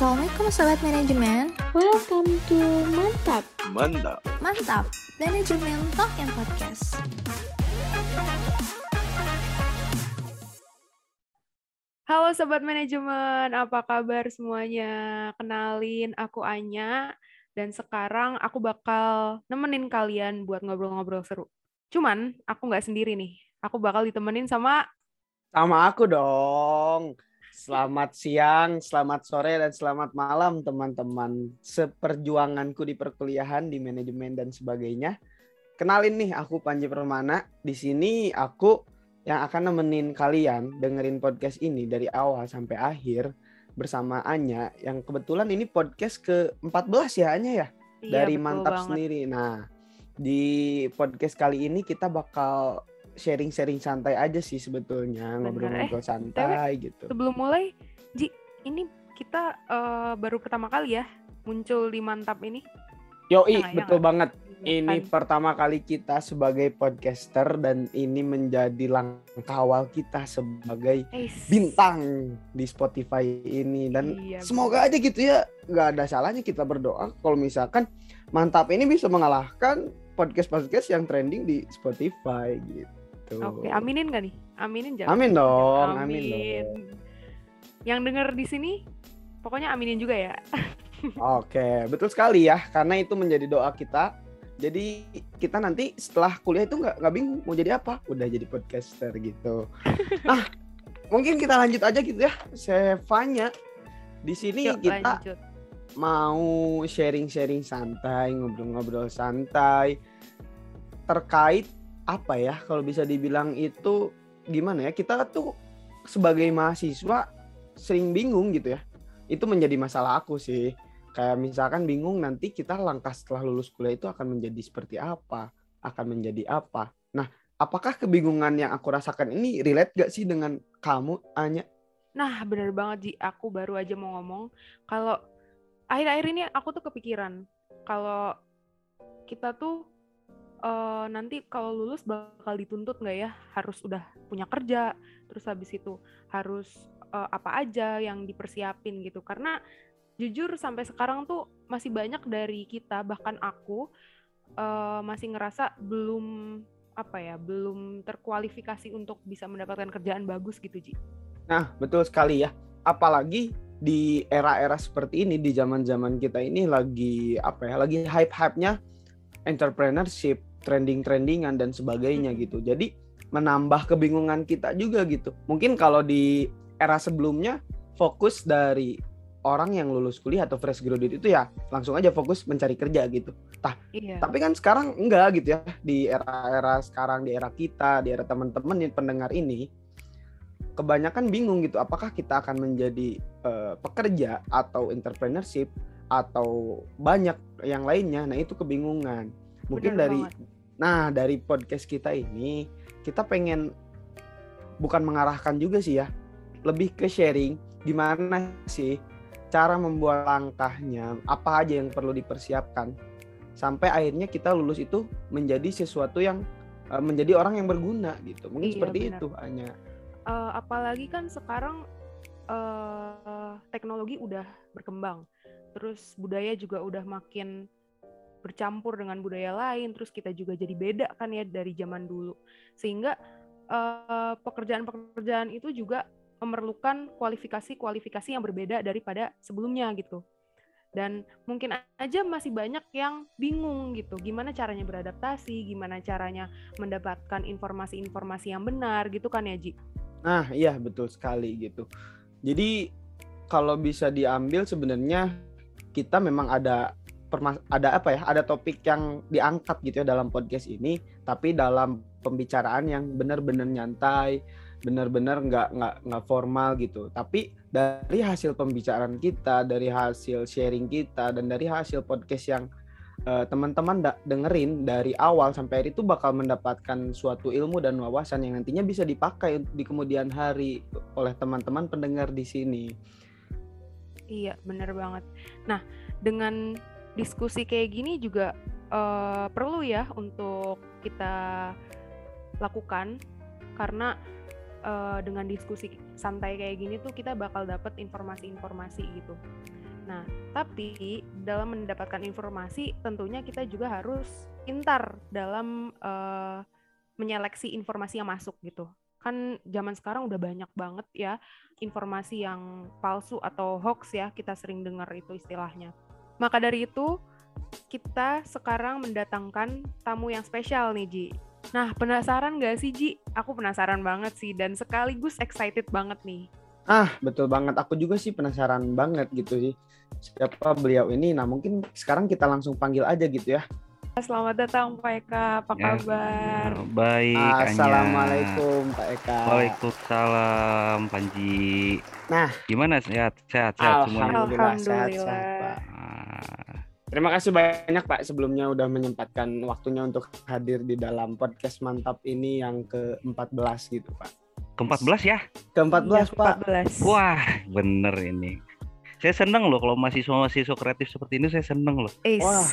Assalamualaikum Sobat Manajemen Welcome to Mantap Mantap. Mantap, Manajemen Talk and Podcast Halo Sobat Manajemen, apa kabar semuanya? Kenalin, aku Anya, dan sekarang aku bakal nemenin kalian buat ngobrol-ngobrol seru. Cuman, aku nggak sendiri nih. Aku bakal ditemenin sama... Sama aku dong. Selamat siang, selamat sore, dan selamat malam teman-teman seperjuanganku di perkuliahan, di manajemen dan sebagainya. Kenalin nih, aku Panji Permana. Di sini aku yang akan nemenin kalian dengerin podcast ini dari awal sampai akhir bersama Anya yang kebetulan ini podcast ke-14 ya Anya ya Iya, dari Mantap banget. sendiri. Nah, di podcast kali ini kita bakal sharing-sharing santai aja sih sebetulnya, ngobrol-ngobrol santai gitu. Sebelum mulai, Ji, ini kita eh, baru pertama kali ya muncul di Mantap ini. Yoi, Ya ya betul nggak? banget. Ini Kan? pertama kali kita sebagai podcaster dan ini menjadi langkah awal kita sebagai Eish. bintang di Spotify ini dan Iya, semoga aja gitu ya nggak ada salahnya kita berdoa kalau misalkan mantap ini bisa mengalahkan podcast-podcast yang trending di Spotify gitu. Oke, aminin gak nih? Aminin jangan. Amin dong, amin Amin. dong. Yang denger di sini, pokoknya aminin juga ya. Oke, betul sekali ya karena itu menjadi doa kita. Jadi kita nanti setelah kuliah itu nggak nggak bingung mau jadi apa, udah jadi podcaster gitu. Nah, mungkin kita lanjut aja gitu ya. Sevanya di sini Yuk, kita lanjut. mau sharing-sharing santai, ngobrol-ngobrol santai terkait apa ya kalau bisa dibilang itu gimana ya kita tuh sebagai mahasiswa sering bingung gitu ya. Itu menjadi masalah aku sih. Kayak misalkan bingung nanti kita langkah setelah lulus kuliah itu akan menjadi seperti apa akan menjadi apa. Nah apakah kebingungan yang aku rasakan ini relate gak sih dengan kamu Anya? Nah, bener banget Ji. Aku baru aja mau ngomong kalau akhir-akhir ini aku tuh kepikiran kalau kita tuh eh, nanti kalau lulus bakal dituntut nggak ya harus udah punya kerja, terus habis itu harus eh, apa aja yang dipersiapin gitu. Karena jujur sampai sekarang tuh masih banyak dari kita bahkan aku eh, masih ngerasa belum apa ya, belum terkualifikasi untuk bisa mendapatkan kerjaan bagus gitu Ji. Nah, betul sekali ya. Apalagi di era-era seperti ini, di zaman-zaman kita ini lagi apa ya? Lagi hype-hype-nya entrepreneurship, trending-trendingan dan sebagainya gitu. Jadi menambah kebingungan kita juga gitu. Mungkin kalau di era sebelumnya fokus dari orang yang lulus kuliah atau fresh graduate itu ya langsung aja fokus mencari kerja gitu. Iya. Tapi kan sekarang enggak gitu ya. Di era-era sekarang, di era kita, di era teman-teman yang pendengar ini, kebanyakan bingung gitu. Apakah kita akan menjadi eh, pekerja atau entrepreneurship atau banyak yang lainnya? Nah itu kebingungan. Mungkin Bener dari, banget. nah dari podcast kita ini kita pengen bukan mengarahkan juga sih ya, lebih ke sharing gimana sih cara membuat langkahnya, apa aja yang perlu dipersiapkan sampai akhirnya kita lulus itu menjadi sesuatu yang eh, menjadi orang yang berguna gitu. Mungkin Iya, seperti benar. itu hanya. Eh, apalagi kan sekarang eh, teknologi udah berkembang, terus budaya juga udah makin bercampur dengan budaya lain, terus kita juga jadi beda kan ya dari zaman dulu, sehingga eh, pekerjaan-pekerjaan itu juga memerlukan kualifikasi-kualifikasi yang berbeda daripada sebelumnya gitu. Dan mungkin aja masih banyak yang bingung gitu, gimana caranya beradaptasi, gimana caranya mendapatkan informasi-informasi yang benar gitu kan ya Ji? Nah, iya betul sekali gitu. Jadi kalau bisa diambil sebenarnya kita memang ada ada apa ya? Ada topik yang diangkat gitu ya dalam podcast ini, tapi dalam pembicaraan yang benar-benar nyantai, benar-benar nggak nggak nggak formal gitu. Tapi dari hasil pembicaraan kita, dari hasil sharing kita, dan dari hasil podcast yang eh, teman-teman da- dengerin dari awal sampai akhir itu bakal mendapatkan suatu ilmu dan wawasan yang nantinya bisa dipakai di kemudian hari oleh teman-teman pendengar di sini. Iya, bener banget. Nah, dengan diskusi kayak gini juga eh, perlu ya untuk kita lakukan karena eh, dengan diskusi santai kayak gini tuh kita bakal dapet informasi-informasi gitu. Nah, tapi dalam mendapatkan informasi tentunya kita juga harus pintar dalam eh, menyeleksi informasi yang masuk gitu. Kan zaman sekarang udah banyak banget ya informasi yang palsu atau hoax ya, kita sering dengar itu istilahnya. Maka dari itu, kita sekarang mendatangkan tamu yang spesial nih, Ji. Nah, penasaran gak sih, Ji? Aku penasaran banget sih, dan sekaligus excited banget nih. Ah, betul banget. Aku juga sih penasaran banget gitu sih. Siapa beliau ini? Nah, mungkin sekarang kita langsung panggil aja gitu ya. Selamat datang, Pak Eka. Apa Ya, kabar? Baik, Anya. Assalamualaikum, Pak Eka. Waalaikumsalam, Panji. Nah. gimana sehat? Sehat, sehat semuanya. Alhamdulillah, sehat, sehat, Pak. Terima kasih banyak Pak sebelumnya udah menyempatkan waktunya untuk hadir di dalam podcast mantap ini yang ke-14 gitu Pak. Ke-14 ya? Ke-14 Iya, Pak. 14. Wah, bener ini. Saya seneng loh kalau mahasiswa-mahasiswa kreatif seperti ini, saya seneng loh. Wah.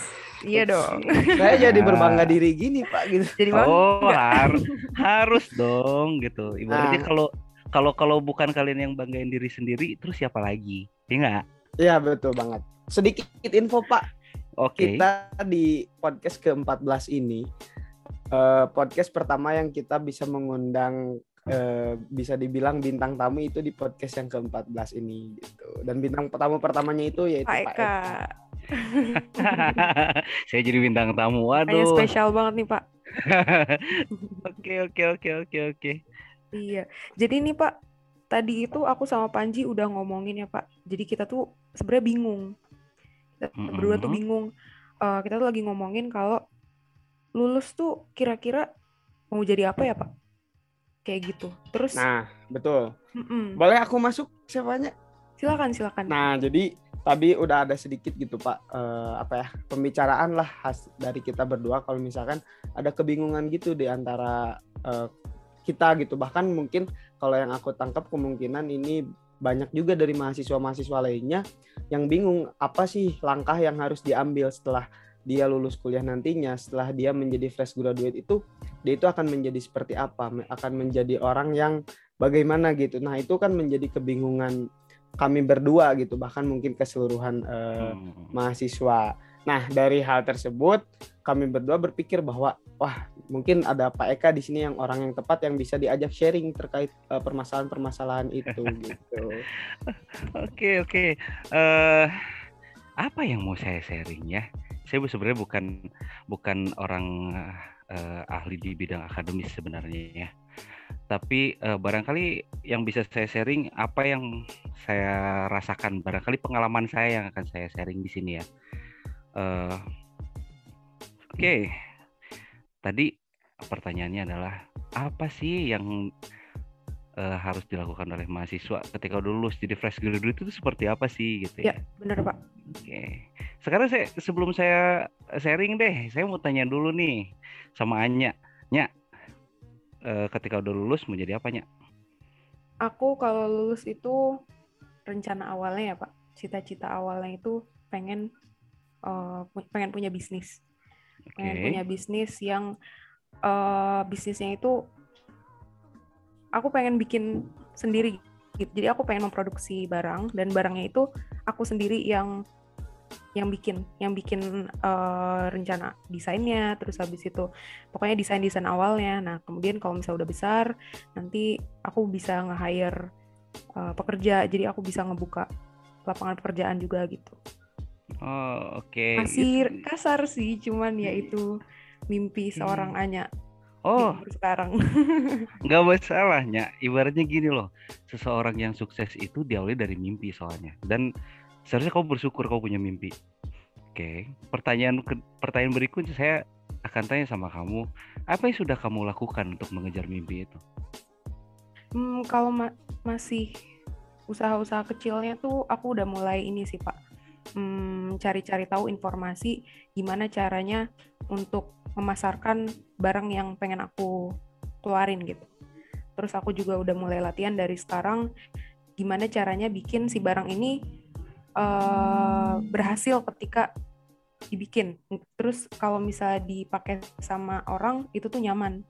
Iya dong. Saya jadi berbangga diri gini Pak gitu. Jadi Oh, harus, harus dong gitu. Ibaratnya Nah. kalau kalau kalau bukan kalian yang banggain diri sendiri, terus siapa lagi? Iya nggak? Iya betul banget. Sedikit info Pak, Oke. kita di podcast ke-14 ini eh, podcast pertama yang kita bisa mengundang eh, bisa dibilang bintang tamu itu di podcast yang ke-14 ini gitu. Dan bintang tamu pertamanya itu yaitu Pak Pak Eka. Eka. saya jadi bintang tamu. Kayaknya Waduh. spesial banget nih Pak. Oke, oke, oke, oke, oke. Iya. Jadi nih Pak, tadi itu aku sama Panji udah ngomongin ya Pak. Jadi kita tuh sebenarnya bingung. Kita berdua tuh bingung. Eh, kita tuh lagi ngomongin kalau lulus tuh kira-kira mau jadi apa ya Pak? Kayak gitu. Terus, Nah, betul. mm-mm. Boleh aku masuk siapanya? silakan silakan. Nah, jadi tadi udah ada sedikit gitu Pak, eh, apa ya pembicaraan lah khas dari kita berdua kalau misalkan ada kebingungan gitu di antara eh, kita gitu. Bahkan mungkin kalau yang aku tangkap kemungkinan ini banyak juga dari mahasiswa-mahasiswa lainnya yang bingung apa sih langkah yang harus diambil setelah dia lulus kuliah nantinya, setelah dia menjadi fresh graduate itu, dia itu akan menjadi seperti apa, akan menjadi orang yang bagaimana gitu. Nah, itu kan menjadi kebingungan kami berdua gitu bahkan mungkin keseluruhan eh, Hmm. mahasiswa. Nah dari hal tersebut kami berdua berpikir bahwa wah mungkin ada Pak Eka di sini yang orang yang tepat yang bisa diajak sharing terkait eh, permasalahan-permasalahan itu gitu. Oke oke. Eh apa yang mau saya sharing ya? Saya sebenarnya bukan bukan orang eh, ahli di bidang akademis sebenarnya ya. Tapi eh, barangkali yang bisa saya sharing apa yang saya rasakan, barangkali pengalaman saya yang akan saya sharing di sini ya. Eh, Oke, tadi pertanyaannya adalah apa sih yang eh, harus dilakukan oleh mahasiswa ketika lulus jadi fresh graduate itu seperti apa sih gitu ya? Ya, bener Pak. Oke. Sekarang saya sebelum saya sharing deh, saya mau tanya dulu nih sama Anya. Nya, eh, ketika udah lulus mau jadi apa Nya? Aku kalau lulus itu rencana awalnya ya Pak, cita-cita awalnya itu pengen pu- pengen punya bisnis, pengen Oke. punya bisnis yang eh, bisnisnya itu aku pengen bikin sendiri. gitu. Jadi aku pengen memproduksi barang dan barangnya itu aku sendiri yang yang bikin, yang bikin eh, rencana desainnya, terus habis itu pokoknya desain-desain awalnya. Nah kemudian kalau misalnya udah besar, nanti aku bisa nge-hire uh, pekerja jadi aku bisa ngebuka lapangan pekerjaan juga gitu Oh, oke. masih Itu- kasar sih cuman ya itu mimpi seorang Hmm. Anya Oh, sekarang nggak masalah Nya. Ibaratnya gini loh, seseorang yang sukses itu diawali dari mimpi soalnya. Dan seharusnya kau bersyukur kau punya mimpi. Oke, pertanyaan ke- pertanyaan berikutnya saya akan tanya sama kamu, apa yang sudah kamu lakukan untuk mengejar mimpi itu? Hmm, kalau ma- masih usaha-usaha kecilnya tuh aku udah mulai ini sih Pak Hmm, cari-cari tahu informasi gimana caranya untuk memasarkan barang yang pengen aku keluarin gitu terus aku juga udah mulai latihan dari sekarang gimana caranya bikin si barang ini eh, berhasil ketika dibikin terus kalau misalnya dipakai sama orang itu tuh nyaman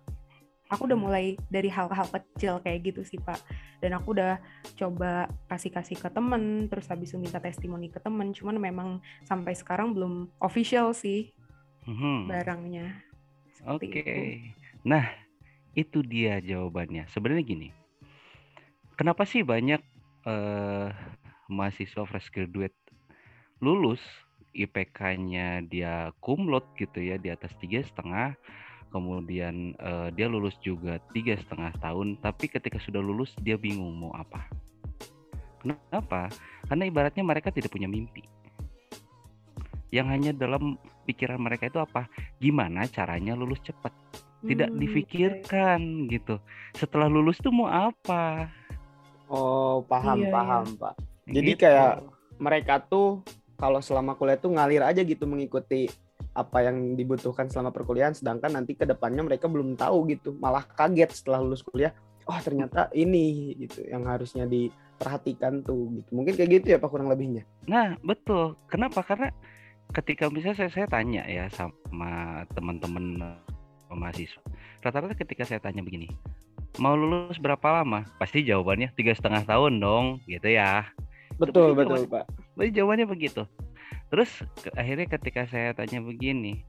aku udah mulai dari hal-hal kecil kayak gitu sih pak dan aku udah coba kasih-kasih ke temen terus habis itu minta testimoni ke temen cuman memang sampai sekarang belum official sih Mhm. barangnya Oke. Itu. Nah, itu dia jawabannya. Sebenarnya gini. Kenapa sih banyak eh, mahasiswa fresh graduate lulus IPK-nya dia kumlot gitu ya di atas tiga setengah, kemudian eh, dia lulus juga tiga setengah tahun, tapi ketika sudah lulus dia bingung mau apa. Kenapa? Karena ibaratnya mereka tidak punya mimpi. Yang hanya dalam pikiran mereka itu apa? Gimana caranya lulus cepat? Tidak Hmm, difikirkan gitu. Setelah lulus tuh mau apa? Oh, paham, Iya, iya. paham, Pak. Jadi Gitu. kayak mereka tuh kalau selama kuliah tuh ngalir aja gitu mengikuti apa yang dibutuhkan selama perkuliahan sedangkan nanti ke depannya mereka belum tahu gitu malah kaget setelah lulus kuliah oh ternyata ini gitu yang harusnya diperhatikan tuh gitu mungkin kayak gitu ya Pak kurang lebihnya Nah, betul. Kenapa? Karena ketika misalnya saya, saya tanya ya sama teman-teman mahasiswa, rata-rata ketika saya tanya begini, mau lulus berapa lama? Pasti jawabannya tiga setengah tahun dong, gitu ya. Betul Tapi betul jawaban- Pak Tapi jawabannya begitu. Terus ke- akhirnya ketika saya tanya begini,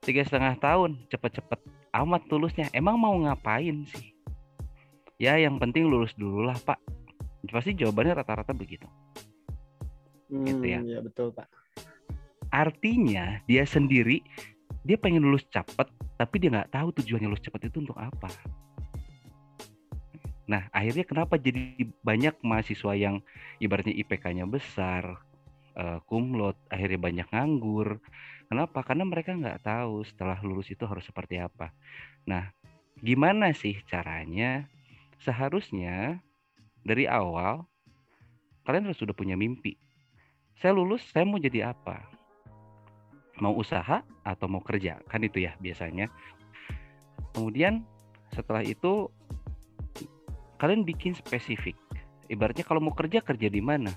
tiga setengah tahun, cepet-cepet amat lulusnya. Emang mau ngapain sih? Ya, yang penting lulus dulu lah, Pak. Pasti jawabannya rata-rata begitu. Gitu ya. Hmm, ya betul Pak Artinya dia sendiri dia pengen lulus cepat, tapi dia nggak tahu tujuannya lulus cepat itu untuk apa. Nah, akhirnya kenapa jadi banyak mahasiswa yang ibaratnya IPK-nya besar, eh, kumlot, akhirnya banyak nganggur. Kenapa? Karena mereka nggak tahu setelah lulus itu harus seperti apa. Nah, gimana sih caranya? Seharusnya dari awal kalian harus sudah punya mimpi. Saya lulus, saya mau jadi apa? Mau usaha atau mau kerja? Kan itu ya biasanya. Kemudian setelah itu kalian bikin spesifik. Ibaratnya kalau mau kerja kerja di mana?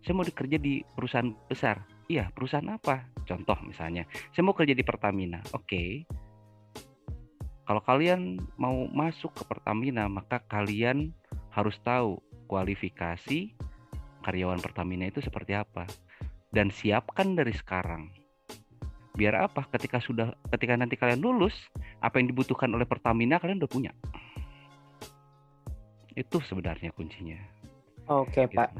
Saya mau kerja di perusahaan besar. Iya, perusahaan apa? Contoh misalnya, saya mau kerja di Pertamina. Oke. Kalau kalian mau masuk ke Pertamina, maka kalian harus tahu kualifikasi karyawan Pertamina itu seperti apa dan siapkan dari sekarang. Biar apa? Ketika sudah ketika nanti kalian lulus, apa yang dibutuhkan oleh Pertamina kalian udah punya. Itu sebenarnya kuncinya. oke gitu. Pak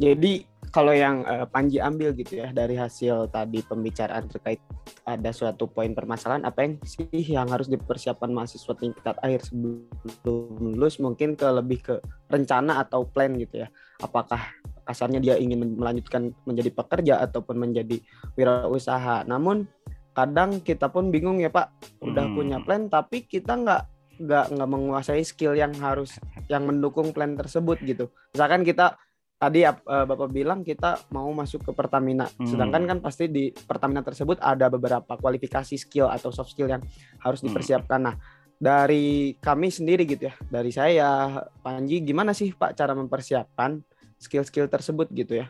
Jadi kalau yang eh, Panji ambil gitu ya dari hasil tadi pembicaraan terkait ada suatu poin permasalahan apa yang sih yang harus dipersiapkan mahasiswa tingkat akhir sebelum lulus mungkin ke lebih ke rencana atau plan gitu ya. Apakah kasarnya dia ingin melanjutkan menjadi pekerja ataupun menjadi wirausaha. Namun kadang kita pun bingung ya Pak, udah Hmm. punya plan tapi kita nggak nggak nggak menguasai skill yang harus yang mendukung plan tersebut gitu. Misalkan kita tadi eh, Bapak bilang kita mau masuk ke Pertamina. Sedangkan Hmm. kan pasti di Pertamina tersebut ada beberapa kualifikasi skill atau soft skill yang harus Hmm. dipersiapkan. Nah, dari kami sendiri gitu ya, dari saya Panji gimana sih Pak cara mempersiapkan skill-skill tersebut gitu ya?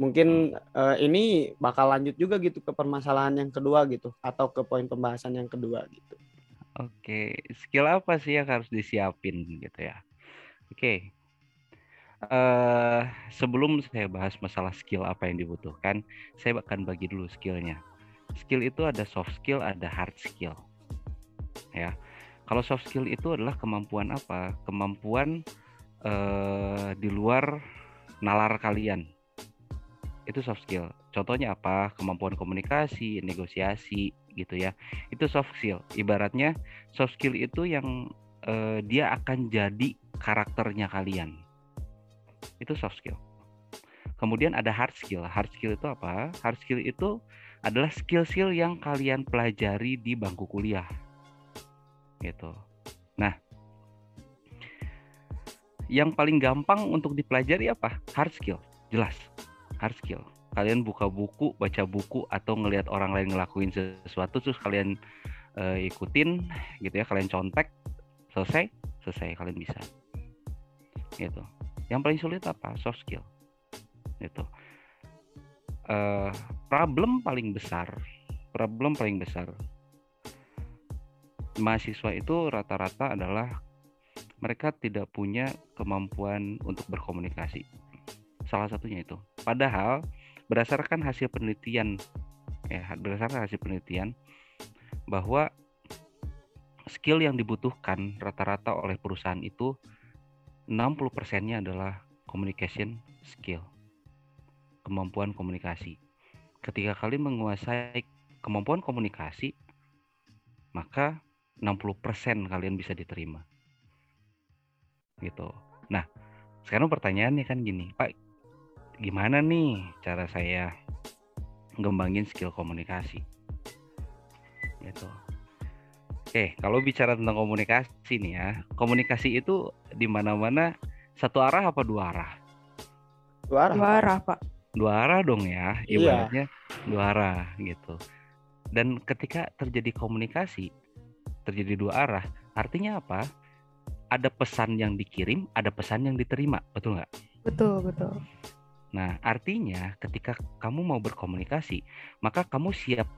Mungkin eh, ini bakal lanjut juga gitu ke permasalahan yang kedua gitu atau ke poin pembahasan yang kedua gitu. Oke, skill apa sih yang harus disiapin gitu ya? Oke. eh sebelum saya bahas masalah skill apa yang dibutuhkan, saya akan bagi dulu skillnya. Skill itu ada soft skill, ada hard skill. Ya. Kalau soft skill itu adalah kemampuan apa? Kemampuan eh di luar nalar kalian. Itu soft skill. Contohnya apa? Kemampuan komunikasi, negosiasi gitu ya. Itu soft skill. Ibaratnya soft skill itu yang eh, dia akan jadi karakternya kalian. Itu soft skill. Kemudian ada hard skill. Hard skill itu apa? Hard skill itu adalah skill-skill yang kalian pelajari di bangku kuliah. Gitu. Nah, yang paling gampang untuk dipelajari apa? Hard skill. Jelas. Hard skill. Kalian buka buku, baca buku atau ngelihat orang lain ngelakuin sesuatu terus kalian eh, ikutin gitu ya, kalian contek, selesai, selesai kalian bisa. Gitu. Yang paling sulit apa? Soft skill. Gitu. Eh, problem paling besar, problem paling besar mahasiswa itu rata-rata adalah mereka tidak punya kemampuan untuk berkomunikasi. Salah satunya itu. Padahal berdasarkan hasil penelitian ya berdasarkan hasil penelitian bahwa skill yang dibutuhkan rata-rata oleh perusahaan itu 60 persennya adalah communication skill kemampuan komunikasi. Ketika kalian menguasai kemampuan komunikasi maka 60% kalian bisa diterima. Gitu. Nah sekarang pertanyaannya kan gini Pak gimana nih cara saya ngembangin skill komunikasi gitu Oke, kalau bicara tentang komunikasi nih ya, komunikasi itu di mana-mana satu arah apa dua arah? Dua arah. Dua arah, Pak. Dua arah dong ya, Iya. ibaratnya dua arah gitu. Dan ketika terjadi komunikasi, terjadi dua arah, artinya apa? Ada pesan yang dikirim, ada pesan yang diterima, betul nggak? Betul, betul. Nah, artinya ketika kamu mau berkomunikasi, maka kamu siap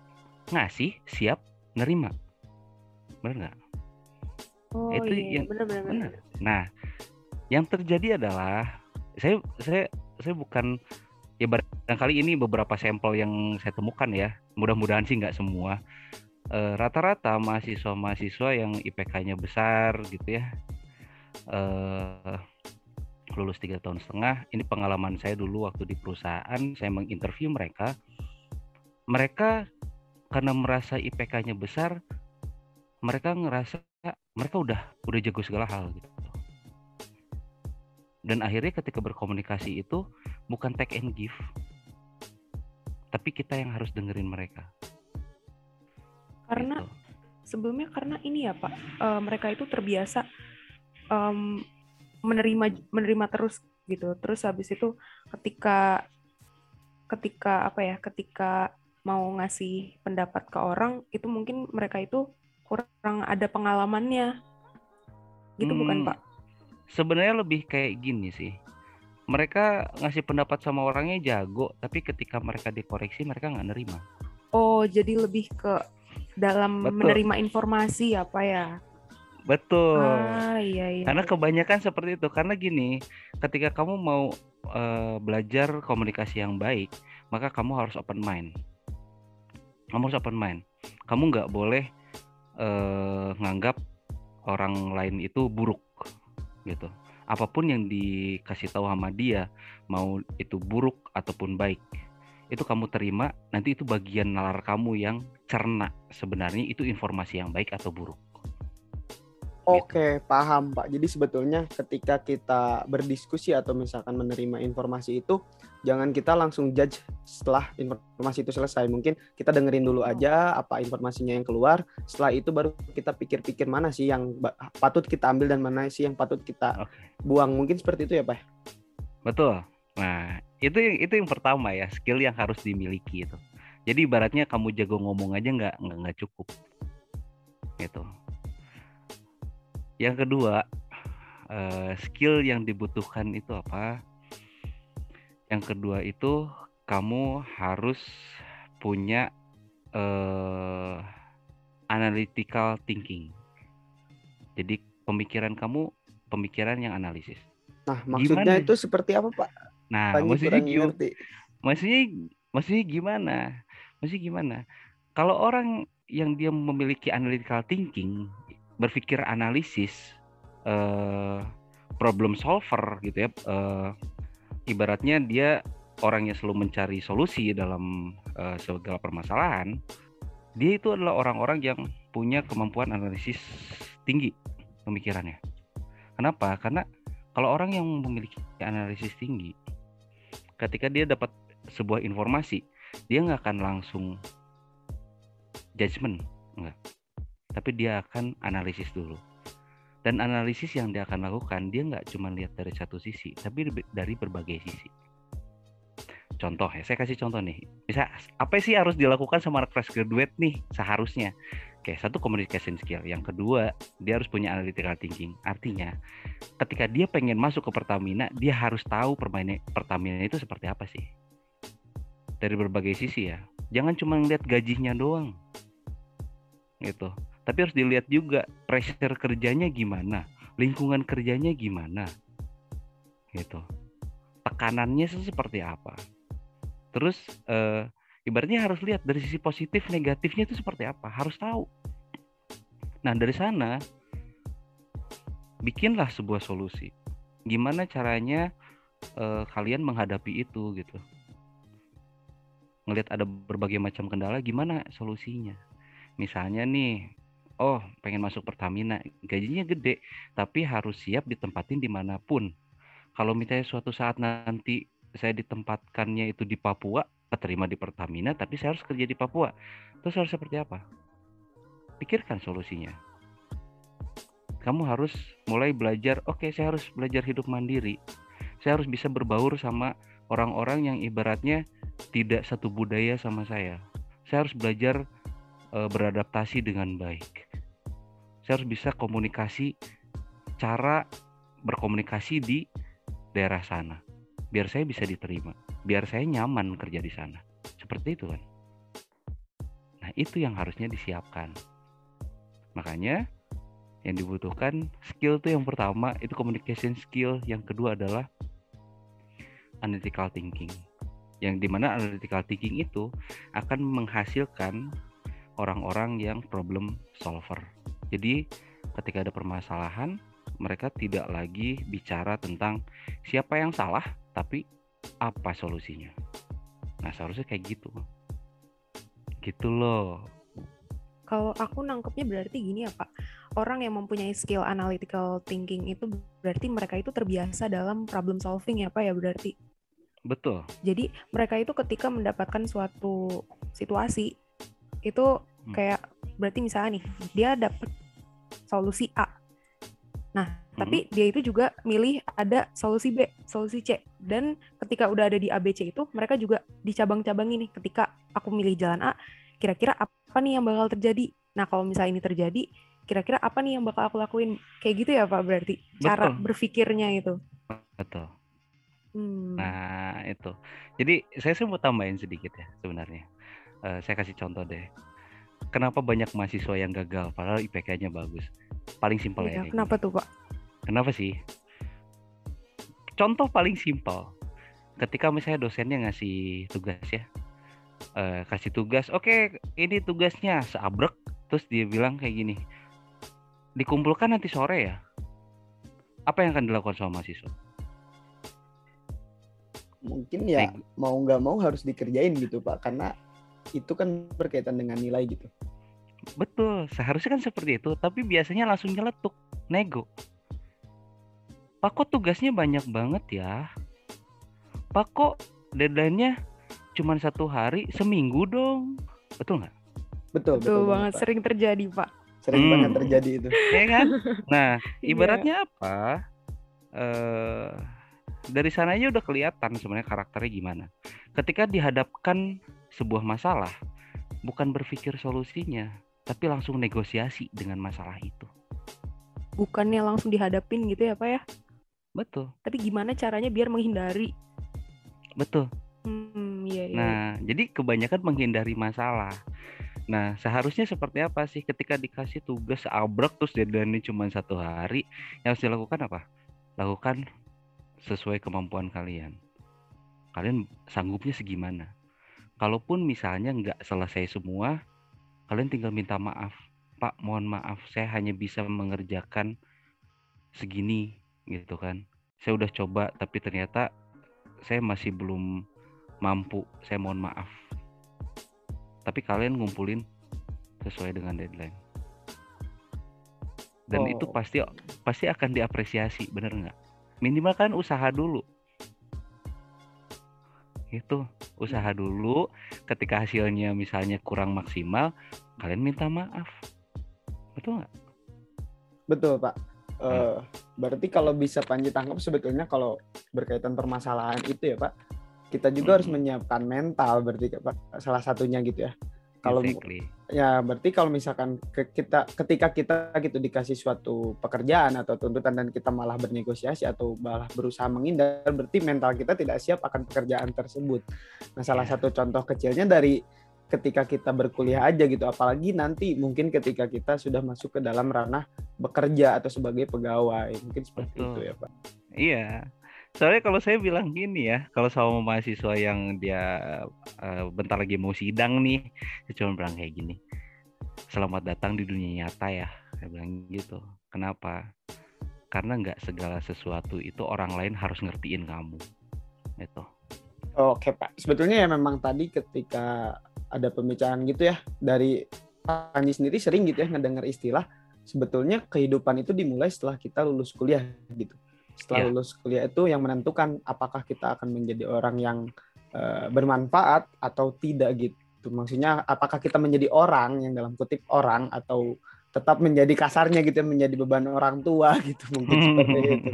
ngasih, siap nerima. Benar nggak? Oh Itu iya, yang- benar benar benar. Benar. Nah, yang terjadi adalah saya saya saya bukan ya barangkali ini beberapa sampel yang saya temukan ya. Mudah-mudahan sih nggak semua. Eh, Rata-rata mahasiswa-mahasiswa yang IPK-nya besar gitu ya. eh lulus tiga tahun setengah. Ini pengalaman saya dulu waktu di perusahaan. Saya menginterview mereka. Mereka karena merasa IPK-nya besar, mereka ngerasa mereka udah udah jago segala hal gitu. Dan akhirnya ketika berkomunikasi itu bukan take and give, tapi kita yang harus dengerin mereka. Karena gitu. sebelumnya karena ini ya Pak, eh, mereka itu terbiasa em, menerima menerima terus gitu. Terus habis itu ketika ketika apa ya, ketika mau ngasih pendapat ke orang itu mungkin mereka itu kurang ada pengalamannya. Gitu bukan Hmm, Pak? Sebenarnya lebih kayak gini sih. Mereka ngasih pendapat sama orangnya jago, tapi ketika mereka dikoreksi mereka nggak nerima. Oh, jadi lebih ke dalam Betul. menerima informasi apa ya? Betul. Ah, iya iya. Karena kebanyakan seperti itu. Karena gini, ketika kamu mau eh, belajar komunikasi yang baik, maka kamu harus open mind. Kamu harus open mind. Kamu nggak boleh eh, nganggap orang lain itu buruk, gitu. Apa pun yang dikasih tahu sama dia, mau itu buruk ataupun baik, itu kamu terima. Nanti itu bagian nalar kamu yang cerna. Sebenarnya itu informasi yang baik atau buruk. Oke, paham Pak. Jadi sebetulnya ketika kita berdiskusi atau misalkan menerima informasi itu, jangan kita langsung judge setelah informasi itu selesai. Mungkin kita dengerin dulu aja apa informasinya yang keluar. Setelah itu baru kita pikir-pikir mana sih yang patut kita ambil dan mana sih yang patut kita Oke. buang. Mungkin seperti itu ya Pak. Betul. Nah, itu yang itu yang pertama ya, skill yang harus dimiliki itu. Jadi ibaratnya kamu jago ngomong aja nggak nggak cukup. Gitu. Yang kedua, eh, skill yang dibutuhkan itu apa? Yang kedua itu kamu harus punya eh, analytical thinking. Jadi pemikiran kamu pemikiran yang analisis. Nah, maksudnya Gimana? itu seperti apa Pak? Nah, maksudnya gimana? ngerti. maksudnya maksudnya gimana maksudnya gimana kalau orang yang dia memiliki analytical thinking berpikir analisis eh problem solver gitu ya eh, ibaratnya dia orang yang selalu mencari solusi dalam eh, segala permasalahan dia itu adalah orang-orang yang punya kemampuan analisis tinggi pemikirannya. Kenapa? Karena kalau orang yang memiliki analisis tinggi ketika dia dapat sebuah informasi dia nggak akan langsung judgement nggak tapi dia akan analisis dulu dan analisis yang dia akan lakukan dia nggak cuma lihat dari satu sisi tapi dari- berbagai sisi contoh ya saya kasih contoh nih bisa apa sih harus dilakukan sama fresh graduate nih seharusnya Oke, satu communication skill. Yang kedua, dia harus punya analytical thinking. Artinya, ketika dia pengen masuk ke Pertamina, dia harus tahu permainan Pertamina itu seperti apa sih dari berbagai sisi ya. Jangan cuma ngeliat gajinya doang. Gitu. Tapi harus dilihat juga pressure kerjanya gimana, lingkungan kerjanya gimana. Gitu. Tekanannya se- seperti apa. Terus eh, ibaratnya harus lihat dari sisi positif negatifnya itu seperti apa, harus tahu. Nah, dari sana bikinlah sebuah solusi. Gimana caranya eh, kalian menghadapi itu gitu. Ngelihat ada berbagai macam kendala, gimana solusinya? Misalnya nih, oh pengen masuk Pertamina, gajinya gede, tapi harus siap ditempatin di mana pun. Kalau misalnya suatu saat nanti saya ditempatkannya itu di Papua, keterima di Pertamina, tapi saya harus kerja di Papua. Terus harus seperti apa? Pikirkan solusinya. Kamu harus mulai belajar, oke saya harus belajar hidup mandiri. Saya harus bisa berbaur sama orang-orang yang ibaratnya tidak satu budaya sama saya. Saya harus belajar eh, beradaptasi dengan baik. Saya harus bisa komunikasi cara berkomunikasi di daerah sana biar saya bisa diterima, biar saya nyaman kerja di sana. Seperti itu kan. Nah, itu yang harusnya disiapkan. Makanya yang dibutuhkan skill tuh yang pertama itu communication skill, yang kedua adalah analytical thinking. Yang di mana analytical thinking itu akan menghasilkan orang-orang yang problem solver. Jadi ketika ada permasalahan, mereka tidak lagi bicara tentang siapa yang salah, tapi apa solusinya. Nah seharusnya kayak gitu. Gitu loh. Kalau aku nangkepnya berarti gini ya Pak, orang yang mempunyai skill analytical thinking itu berarti mereka itu terbiasa dalam problem solving ya Pak ya berarti. Betul. Jadi mereka itu ketika mendapatkan suatu situasi itu Hmm. kayak berarti misalnya nih dia dapat solusi A. Nah, tapi dia itu juga milih ada solusi B, solusi C. Dan ketika udah ada di A, B, C itu mereka juga dicabang-cabangin nih. Ketika aku milih jalan A, kira-kira apa nih yang bakal terjadi? Nah, kalau misalnya ini terjadi, kira-kira apa nih yang bakal aku lakuin? Kayak gitu ya Pak berarti cara Betul. berpikirnya itu. Betul. Hmm. Nah itu. Jadi saya sih mau tambahin sedikit ya sebenarnya. Eh, saya kasih contoh deh. Kenapa banyak mahasiswa yang gagal padahal IPK-nya bagus? Paling simpel Iya, ya. kenapa gini. tuh Pak? Kenapa sih? Contoh paling simpel. Ketika misalnya dosennya ngasih tugas ya, eh, kasih tugas, oke ini tugasnya seabrek, terus dia bilang kayak gini, dikumpulkan nanti sore ya. Apa yang akan dilakukan sama mahasiswa? Mungkin ya mau nggak mau harus dikerjain gitu Pak, karena itu kan berkaitan dengan nilai gitu. Betul, seharusnya kan seperti itu, tapi biasanya langsung nyeletuk, nego. Pak kok tugasnya banyak banget ya? Pak kok deadline-nya cuma satu hari, seminggu dong? Betul nggak? Betul, Betul banget, Pak. sering terjadi Pak. Sering Hmm. banget terjadi itu. Ya kan? Nah, Iya. ibaratnya apa? Eh dari sana aja udah kelihatan sebenarnya karakternya gimana. Ketika dihadapkan sebuah masalah, bukan berpikir solusinya, tapi langsung negosiasi dengan masalah itu. Bukannya langsung dihadapin gitu ya Pak ya? Betul, Tapi gimana caranya biar menghindari? betul. Hmm, iya iya. Nah, jadi kebanyakan menghindari masalah. Nah, seharusnya seperti apa sih ketika dikasih tugas abrek terus deadline-nya cuma satu hari, yang harus dilakukan apa? Lakukan sesuai kemampuan kalian. Kalian sanggupnya segimana? Kalaupun misalnya nggak selesai semua, kalian tinggal minta maaf. Pak, mohon maaf, saya hanya bisa mengerjakan segini, gitu kan. Saya udah coba, tapi ternyata saya masih belum mampu, saya mohon maaf. Tapi kalian ngumpulin sesuai dengan deadline. Dan itu Oh. pasti pasti akan diapresiasi, bener nggak? Minimal kan usaha dulu. Itu usaha dulu. Ketika hasilnya misalnya kurang maksimal, kalian minta maaf. Betul nggak? Betul Pak. Hmm. Eh, berarti kalau bisa Panji tangkap sebetulnya kalau berkaitan permasalahan itu ya Pak, kita juga harus Mm-mm. menyiapkan mental berarti Pak salah satunya gitu ya. Kalau Exactly. ya berarti kalau misalkan ke kita ketika kita gitu dikasih suatu pekerjaan atau tuntutan dan kita malah bernegosiasi atau malah berusaha menghindar berarti mental kita tidak siap akan pekerjaan tersebut. Nah, salah Ya. satu contoh kecilnya dari ketika kita berkuliah aja gitu apalagi nanti mungkin ketika kita sudah masuk ke dalam ranah bekerja atau sebagai pegawai mungkin seperti Betul. itu ya pak Iya. Soalnya kalau saya bilang gini ya, kalau sama mahasiswa yang dia eh, bentar lagi mau sidang nih, saya cuma bilang kayak gini. Selamat datang di dunia nyata ya. Saya bilang gitu. Kenapa? Karena nggak segala sesuatu itu orang lain harus ngertiin kamu. Gitu. Oke Pak, sebetulnya ya memang tadi ketika ada pembicaraan gitu ya dari Panji sendiri sering gitu ya ngedengar istilah sebetulnya kehidupan itu dimulai setelah kita lulus kuliah gitu. Setelah Iya. lulus kuliah itu yang menentukan apakah kita akan menjadi orang yang eh, bermanfaat atau tidak gitu. Maksudnya apakah kita menjadi orang yang dalam kutip orang atau tetap menjadi kasarnya gitu ya, menjadi beban orang tua gitu mungkin seperti itu.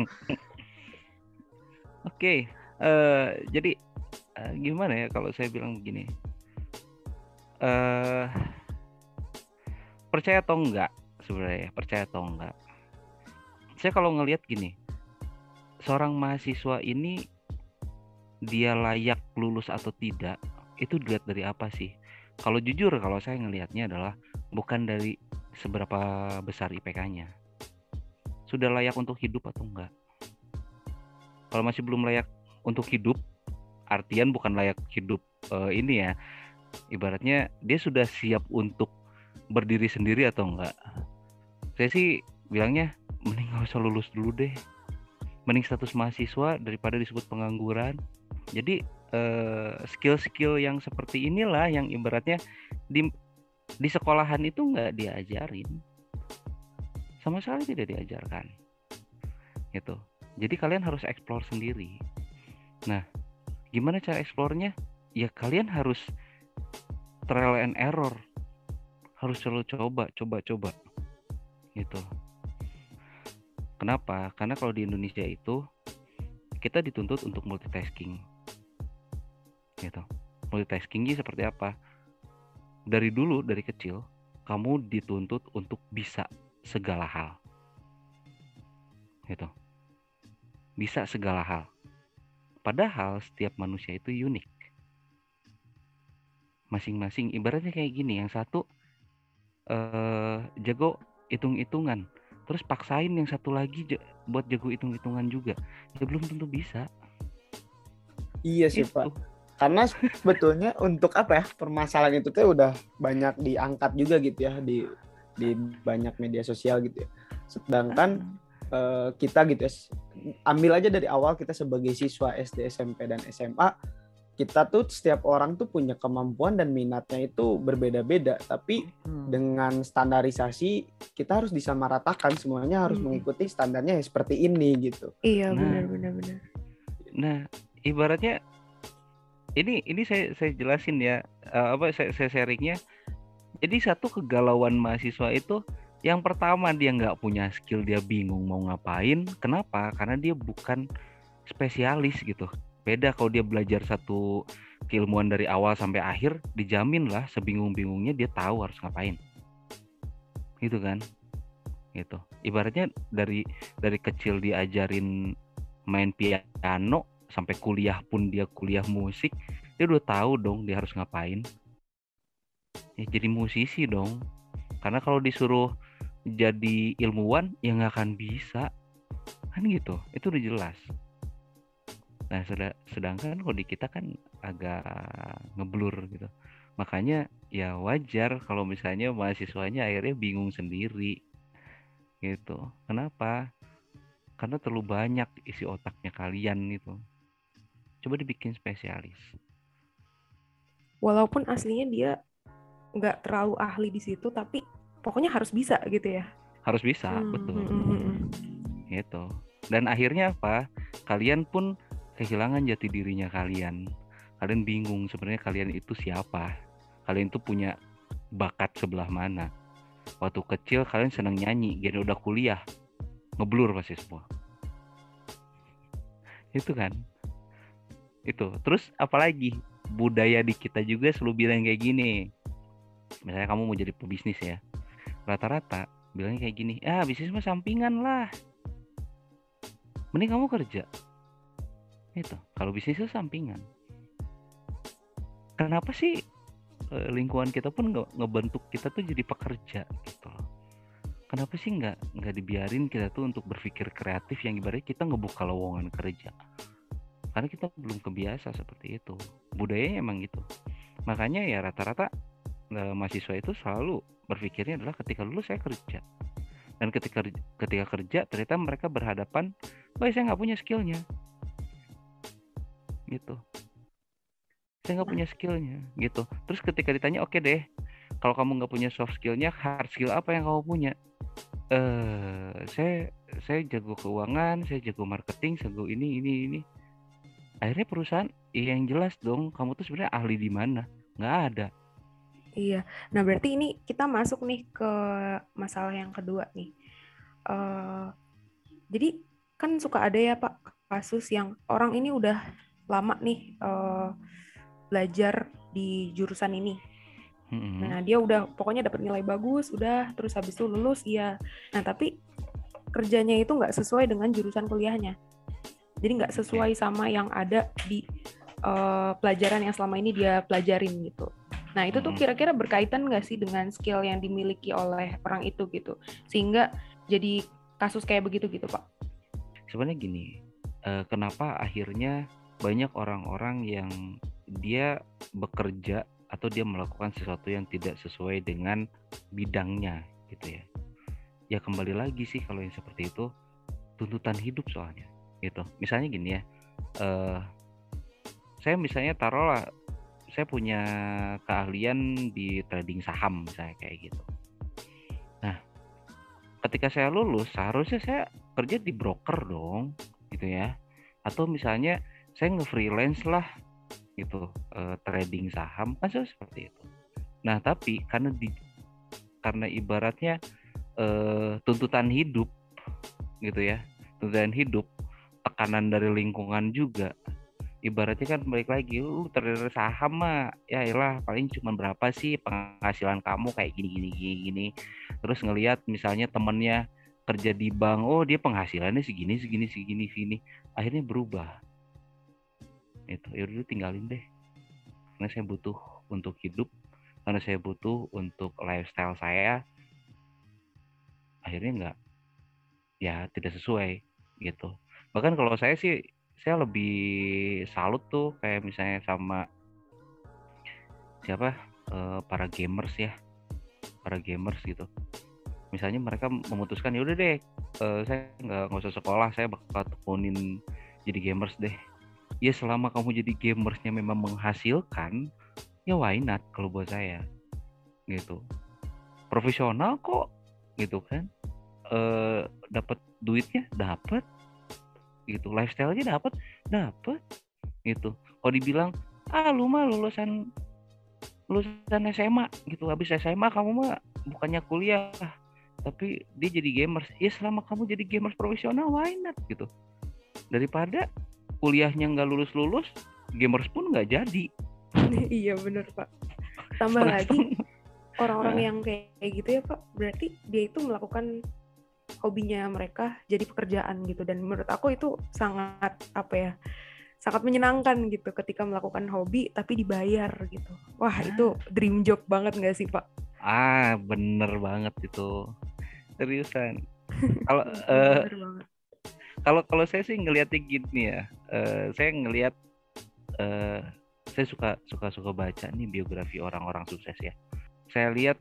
Oke, eh, jadi eh, gimana ya kalau saya bilang begini? eh percaya atau enggak sebenarnya, ya, percaya atau enggak? Saya kalau ngelihat gini, seorang mahasiswa ini dia layak lulus atau tidak, itu dilihat dari apa sih? Kalau jujur, kalau saya ngelihatnya adalah bukan dari seberapa besar IPK-nya. Sudah layak untuk hidup atau enggak? kalau masih belum layak untuk hidup artian bukan layak hidup eh, ini ya ibaratnya dia sudah siap untuk berdiri sendiri atau enggak saya sih bilangnya mending nggak usah lulus dulu deh mending status mahasiswa daripada disebut pengangguran jadi eh, skill-skill yang seperti inilah yang ibaratnya di di sekolahan itu nggak diajarin sama sekali tidak diajarkan gitu jadi kalian harus explore sendiri. Nah, gimana cara eksplornya? Ya kalian harus trial and error. Harus selalu coba, coba, coba. Gitu. Kenapa? Karena kalau di Indonesia itu kita dituntut untuk multitasking. Gitu. Multitaskingnya seperti apa? Dari dulu, dari kecil, kamu dituntut untuk bisa segala hal. Gitu bisa segala hal. Padahal setiap manusia itu unik. Masing-masing ibaratnya kayak gini, yang satu eh jago hitung-hitungan, terus paksain yang satu lagi buat jago hitung-hitungan juga. Ya belum tentu bisa. Iya sih Itu. Pak. Karena sebetulnya untuk apa ya permasalahan itu tuh udah banyak diangkat juga gitu ya di di banyak media sosial gitu ya. Sedangkan eh, kita gitu ya ambil aja dari awal kita sebagai siswa SD, SMP dan SMA kita tuh setiap orang tuh punya kemampuan dan minatnya itu berbeda-beda tapi dengan standarisasi kita harus disamaratakan semuanya harus Hmm. mengikuti standarnya ya seperti ini gitu. Iya Nah. benar benar benar. Nah, ibaratnya ini ini saya saya jelasin ya eh, apa saya, saya sharingnya. Jadi satu kegalauan mahasiswa itu yang pertama dia nggak punya skill dia bingung mau ngapain. Kenapa? Karena dia bukan spesialis gitu. Beda kalau dia belajar satu keilmuan dari awal sampai akhir, dijamin lah sebingung-bingungnya dia tahu harus ngapain. Gitu kan? Gitu. Ibaratnya dari dari kecil diajarin main piano sampai kuliah pun dia kuliah musik, dia udah tahu dong dia harus ngapain. Ya jadi musisi dong. Karena kalau disuruh jadi ilmuwan ya nggak akan bisa. Kan gitu. Itu udah jelas. Nah, seda- sedangkan kalau di kita kan agak ngeblur gitu. Makanya ya wajar kalau misalnya mahasiswanya akhirnya bingung sendiri. Gitu. Kenapa? Karena terlalu banyak isi otaknya kalian gitu. Coba dibikin spesialis. Walaupun aslinya dia nggak terlalu ahli di situ, tapi pokoknya harus bisa gitu ya. Harus bisa, Hmm, betul. hmm, hmm, hmm. Gitu. Dan akhirnya apa? Kalian pun kehilangan jati dirinya kalian. Kalian bingung sebenarnya kalian itu siapa? Kalian itu punya bakat sebelah mana? Waktu kecil kalian seneng nyanyi, gini udah kuliah, ngeblur pasti semua. Itu kan? Itu. Terus apalagi budaya di kita juga selalu bilang kayak gini. Misalnya kamu mau jadi pebisnis ya. Rata-rata bilangnya kayak gini, ah bisnis mah sampingan lah mending kamu kerja itu kalau bisnis itu sampingan kenapa sih eh, lingkungan kita pun nge- ngebentuk kita tuh jadi pekerja gitu loh. Kenapa sih nggak nggak dibiarin kita tuh untuk berpikir kreatif yang ibaratnya kita ngebuka lowongan kerja? Karena kita belum kebiasa seperti itu. Budayanya emang gitu. Makanya ya rata-rata eh, mahasiswa itu selalu berpikirnya adalah ketika lulus saya kerja. Dan ketika ketika kerja ternyata mereka berhadapan, wah saya nggak punya skillnya, gitu. Saya nggak punya skillnya gitu. Terus ketika ditanya oke deh kalau kamu nggak punya soft skillnya hard skill apa yang kamu punya? Eh saya saya jago keuangan saya jago marketing jago ini ini ini. Akhirnya perusahaan iya yang jelas dong kamu tuh sebenarnya ahli di mana? Nggak ada. Iya. Nah, berarti ini kita masuk nih ke masalah yang kedua nih. Eh jadi kan suka ada ya Pak kasus yang orang ini udah lama nih eh, belajar di jurusan ini. Mm-mm. Nah, dia udah pokoknya dapat nilai bagus, udah terus habis itu lulus, iya. Nah, tapi kerjanya itu nggak sesuai dengan jurusan kuliahnya. Jadi nggak sesuai sama yang ada di eh, pelajaran yang selama ini dia pelajarin gitu. Nah, itu tuh Mm-mm. kira-kira berkaitan nggak sih dengan skill yang dimiliki oleh orang itu gitu, sehingga jadi kasus kayak begitu gitu, Pak? sebenarnya gini eh, kenapa akhirnya banyak orang-orang yang dia bekerja atau dia melakukan sesuatu yang tidak sesuai dengan bidangnya gitu ya. Ya kembali lagi sih kalau yang seperti itu tuntutan hidup soalnya gitu. Misalnya gini ya eh saya misalnya taruhlah saya punya keahlian di trading saham misalnya kayak gitu. Nah ketika saya lulus seharusnya saya kerja di broker dong gitu ya. Atau misalnya saya nge-freelance lah gitu. Eh, trading saham kan seperti itu. Nah tapi karena di karena ibaratnya eh, tuntutan hidup gitu ya tuntutan hidup tekanan dari lingkungan juga ibaratnya kan balik lagi lu trader saham mah ya iyalah paling cuma berapa sih penghasilan kamu kayak gini gini gini gini. Terus ngelihat misalnya temennya kerja di bank oh dia penghasilannya segini segini segini segini. Akhirnya berubah itu ya udah tinggalin deh. Karena saya butuh untuk hidup karena saya butuh untuk lifestyle saya. Akhirnya nggak ya tidak sesuai gitu. Bahkan kalau saya sih saya lebih salut tuh kayak misalnya sama siapa eh, para gamers ya. Para gamers gitu. Misalnya mereka memutuskan ya udah deh eh, saya nggak nggak usah sekolah saya bakal tekunin jadi gamers deh ya selama kamu jadi gamersnya memang menghasilkan ya why not kalau buat saya? Gitu. Profesional kok gitu kan. Eh dapat duitnya dapat gitu lifestyle-nya dapat dapat gitu. Kalau dibilang ah lu mah lulusan lulusan SMA gitu. Habis SMA kamu mah bukannya kuliah tapi dia jadi gamers. Ya selama kamu jadi gamers profesional why not? Gitu. Daripada kuliahnya nggak lulus lulus gamers pun nggak jadi. Iya bener Pak. Tambah lagi orang-orang Nah. yang kayak gitu ya Pak, berarti dia itu melakukan hobinya mereka jadi pekerjaan gitu. Dan menurut aku itu sangat apa ya sangat menyenangkan gitu ketika melakukan hobi tapi dibayar gitu. Wah Nah. itu dream job banget nggak sih pak? Ah bener banget itu. Seriusan. Kalau banget kalau kalau saya sih ngelihatnya gini ya eh, saya ngelihat eh, saya suka suka suka baca nih biografi orang-orang sukses ya. Saya lihat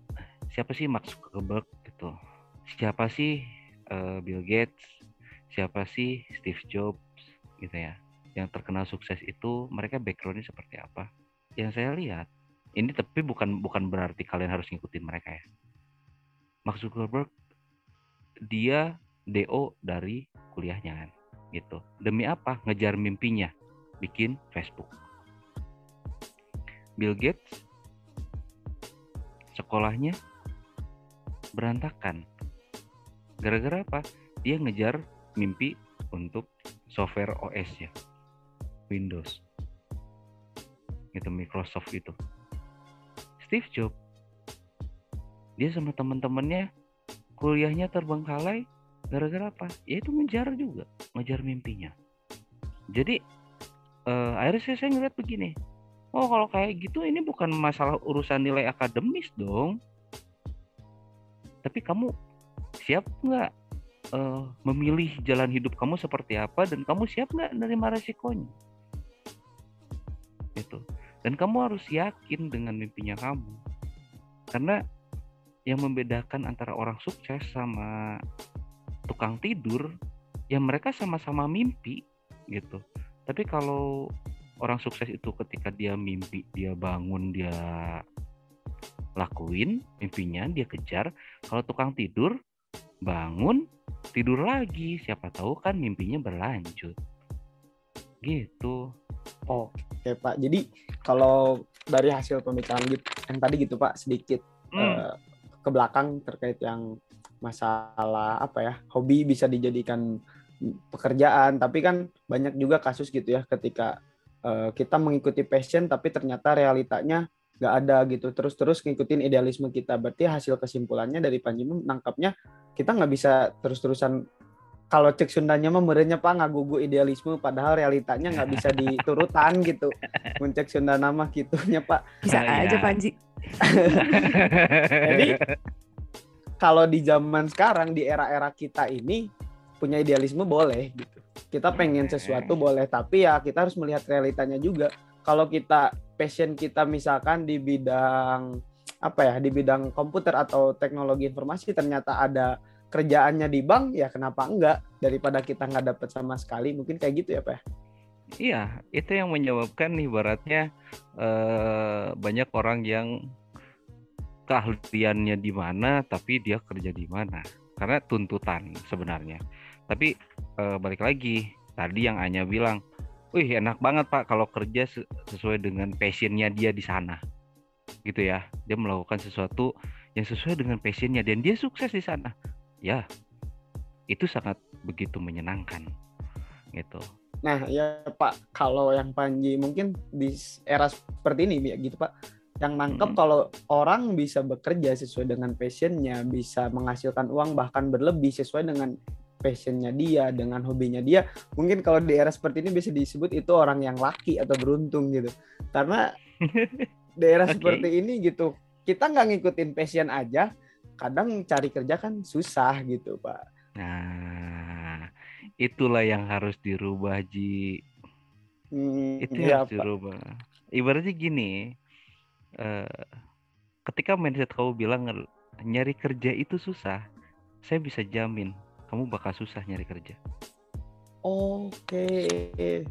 siapa sih Mark Zuckerberg gitu. Siapa sih eh, Bill Gates? Siapa sih Steve Jobs gitu ya? Yang terkenal sukses itu mereka backgroundnya seperti apa? Yang saya lihat ini tapi bukan bukan berarti kalian harus ngikutin mereka ya. Mark Zuckerberg dia DO dari kuliahnya kan gitu. Demi apa? Ngejar mimpinya bikin Facebook. Bill Gates sekolahnya berantakan. Gara-gara apa? Dia ngejar mimpi untuk software OS ya Windows. Gitu Microsoft itu Steve Jobs dia sama teman-temannya kuliahnya terbengkalai gara-gara apa ya itu ngejar juga ngejar mimpinya jadi eh, akhirnya saya, saya ngeliat begini Oh kalau kayak gitu ini bukan masalah urusan nilai akademis dong. Tapi kamu siap nggak eh, memilih jalan hidup kamu seperti apa dan kamu siap nggak menerima resikonya? Gitu. Dan kamu harus yakin dengan mimpinya kamu. Karena yang membedakan antara orang sukses sama tukang tidur, ya mereka sama-sama mimpi gitu. Tapi kalau orang sukses itu ketika dia mimpi, dia bangun, dia lakuin mimpinya, dia kejar. Kalau tukang tidur, bangun, tidur lagi. Siapa tahu kan mimpinya berlanjut. Gitu. Oke Pak. Jadi kalau dari hasil pembicaraan gitu, yang tadi gitu Pak sedikit Hmm. eh, ke belakang terkait yang masalah apa ya hobi bisa dijadikan pekerjaan. Tapi kan banyak juga kasus gitu ya ketika eh, kita mengikuti passion tapi ternyata realitanya nggak ada gitu. Terus-terus ngikutin idealisme kita. Berarti hasil kesimpulannya dari Panji nangkapnya kita nggak bisa terus-terusan kalau cek Sundanya mah merenya pak ngagugu idealisme padahal realitanya nggak bisa diturutan gitu. Mencek Sunda nama gitunya pak. Bisa Ah, aja iya. Panji. Jadi kalau di zaman sekarang di era-era kita ini punya idealisme boleh gitu. Kita pengen sesuatu boleh, tapi ya kita harus melihat realitanya juga. Kalau kita passion kita misalkan di bidang apa ya, di bidang komputer atau teknologi informasi ternyata ada kerjaannya di bank, ya kenapa enggak? Daripada kita nggak dapat sama sekali, mungkin kayak gitu ya, Pak. Iya, itu yang menyebabkan ibaratnya eh, banyak orang yang keahliannya di mana, tapi dia kerja di mana. Karena tuntutan sebenarnya. Tapi eh, balik lagi, tadi yang Anya bilang, wih enak banget Pak kalau kerja se- sesuai dengan passionnya dia di sana. Gitu ya, dia melakukan sesuatu yang sesuai dengan passionnya dan dia sukses di sana. Ya, itu sangat begitu menyenangkan. Gitu. Nah, ya Pak, kalau yang Panji mungkin di era seperti ini ya gitu Pak, yang nangkep Mm. kalau orang bisa bekerja sesuai dengan passionnya, bisa menghasilkan uang bahkan berlebih sesuai dengan passionnya dia, dengan hobinya dia, mungkin kalau di era seperti ini bisa disebut itu orang yang laki atau beruntung gitu. Karena di era Oke. seperti ini gitu, kita nggak ngikutin passion aja, kadang cari kerja kan susah gitu Pak. Nah, itulah yang harus dirubah, Ji. Hmm, Itu yang harus Pak. dirubah. Ibaratnya gini, eh, ketika mindset kamu bilang nyari kerja itu susah, saya bisa jamin kamu bakal susah nyari kerja. Oke,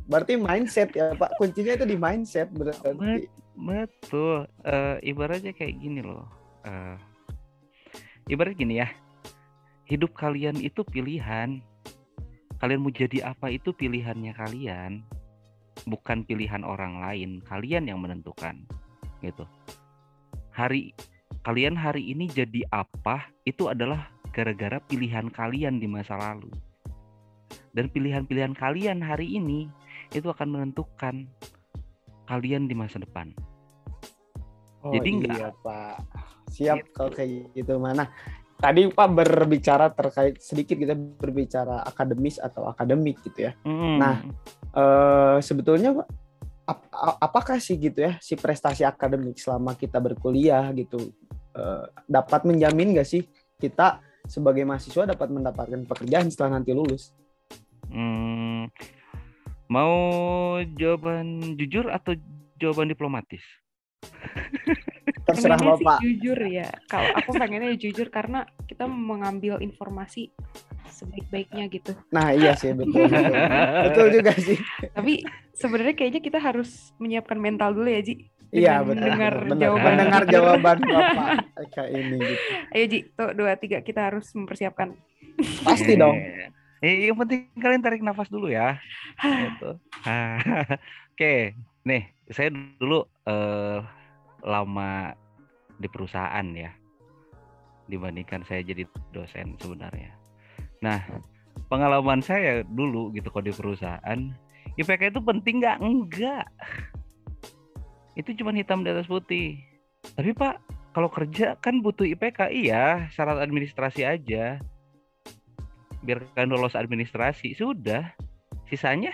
berarti mindset ya Pak. Kuncinya itu di mindset berarti. Betul. Eh, ibaratnya kayak gini loh. Eh, ibarat gini ya, hidup kalian itu pilihan. Kalian mau jadi apa itu pilihannya kalian, bukan pilihan orang lain. Kalian yang menentukan, gitu. Hari kalian hari ini jadi apa itu adalah gara-gara pilihan kalian di masa lalu. Dan pilihan-pilihan kalian hari ini itu akan menentukan kalian di masa depan. Oh, Jadi enggak. iya Pak. Siap Gitu. kalau kayak gitu mana. Tadi Pak berbicara terkait sedikit kita berbicara akademis atau akademik gitu ya. Mm. Nah, Eh sebetulnya Pak ap- apakah sih gitu ya si prestasi akademik selama kita berkuliah gitu eh, dapat menjamin gak sih kita sebagai mahasiswa dapat mendapatkan pekerjaan setelah nanti lulus? Hmm, mau jawaban jujur atau jawaban diplomatis? Terserah Pengennya sih Bapak. jujur ya. Kalau aku pengennya jujur karena kita mengambil informasi sebaik-baiknya gitu. Nah, iya sih betul. Betul, betul juga sih. Tapi sebenarnya kayaknya kita harus menyiapkan mental dulu ya, Ji. Iya benar. mendengar benar. jawaban Mendengar jawaban Bapak kayak ini gitu. Ayo Ji, tuh dua tiga kita harus mempersiapkan. Pasti dong. Eh, yang penting kalian tarik nafas dulu ya. Gitu. Oke, nih saya dulu eh, lama di perusahaan ya, dibandingkan saya jadi dosen sebenarnya. Nah, pengalaman saya dulu gitu kalau di perusahaan, IPK itu penting nggak? Enggak. Itu cuma hitam di atas putih. Tapi Pak, kalau kerja kan butuh IPK, iya, syarat administrasi aja biar kalian lolos administrasi sudah sisanya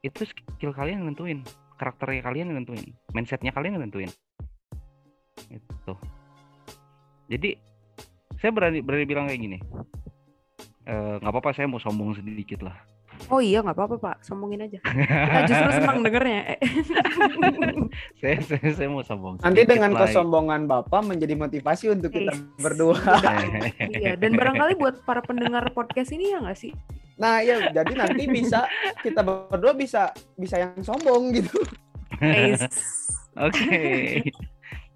itu skill kalian nentuin karakternya kalian yang nentuin mindsetnya kalian yang nentuin itu jadi saya berani berani bilang kayak gini Eh, nggak apa-apa saya mau sombong sedikit lah Oh iya nggak apa-apa pak, sombongin aja. Kita justru senang dengernya. Saya, saya saya mau sombong Nanti dengan lah. kesombongan Bapak menjadi motivasi untuk kita Yes. berdua. iya, dan barangkali buat para pendengar podcast ini ya nggak sih? Nah, ya jadi nanti bisa kita berdua bisa bisa yang sombong gitu. Oke.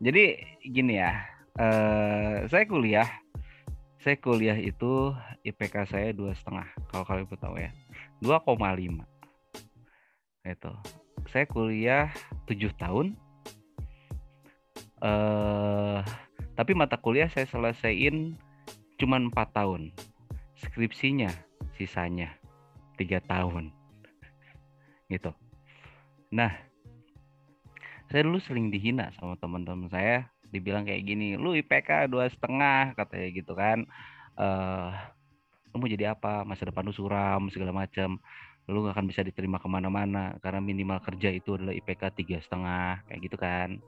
Jadi gini ya. eh saya kuliah. Saya kuliah itu IPK saya dua setengah. Kalau kalian tahu ya. 2,5. Itu. Saya kuliah 7 tahun. eh tapi mata kuliah saya selesaiin cuman 4 tahun. Skripsinya sisanya 3 tahun. Gitu. Nah, saya dulu sering dihina sama teman-teman saya dibilang kayak gini lu IPK dua setengah katanya gitu kan. Eh lu mau jadi apa? Masa depan lu suram segala macam lu gak akan bisa diterima ke mana-mana karena minimal kerja itu adalah IPK tiga setengah kayak gitu kan.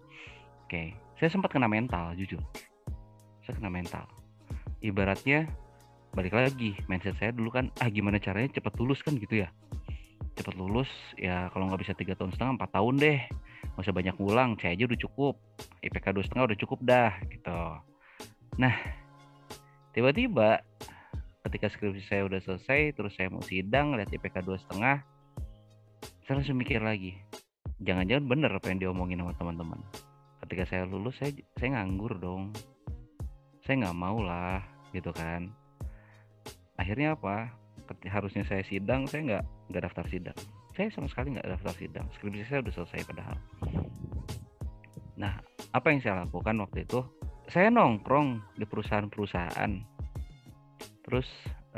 Oke saya sempat kena mental jujur. Saya kena mental. Ibaratnya balik lagi mindset saya dulu kan ah gimana caranya cepat lulus? kan gitu ya. Cepat lulus ya kalau nggak bisa tiga tahun setengah empat tahun deh. Nggak usah banyak ngulang C aja udah cukup. IPK dua setengah udah cukup dah gitu. Nah tiba-tiba ketika skripsi saya udah selesai terus saya mau sidang lihat IPK dua setengah saya langsung mikir lagi jangan-jangan bener apa yang diomongin sama teman-teman. Ketika saya lulus saya saya nganggur dong. Saya nggak mau lah gitu kan akhirnya apa? Harusnya saya sidang saya nggak nggak daftar sidang. Saya sama sekali nggak daftar sidang. Skripsi saya udah selesai padahal. Nah apa yang saya lakukan waktu itu? Saya nongkrong di perusahaan-perusahaan. Terus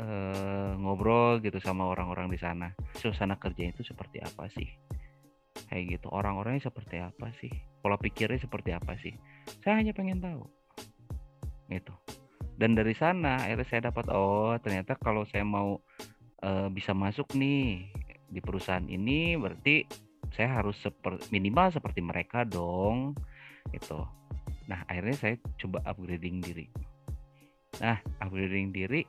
eh, ngobrol gitu sama orang-orang di sana. Suasana kerja itu seperti apa sih? Kayak gitu. Orang-orangnya seperti apa sih? Pola pikirnya seperti apa sih? Saya hanya pengen tahu. Gitu dan dari sana akhirnya saya dapat oh ternyata kalau saya mau eh, bisa masuk nih di perusahaan ini berarti saya harus seper, minimal seperti mereka dong gitu. Nah akhirnya saya coba upgrading diri. Nah upgrading diri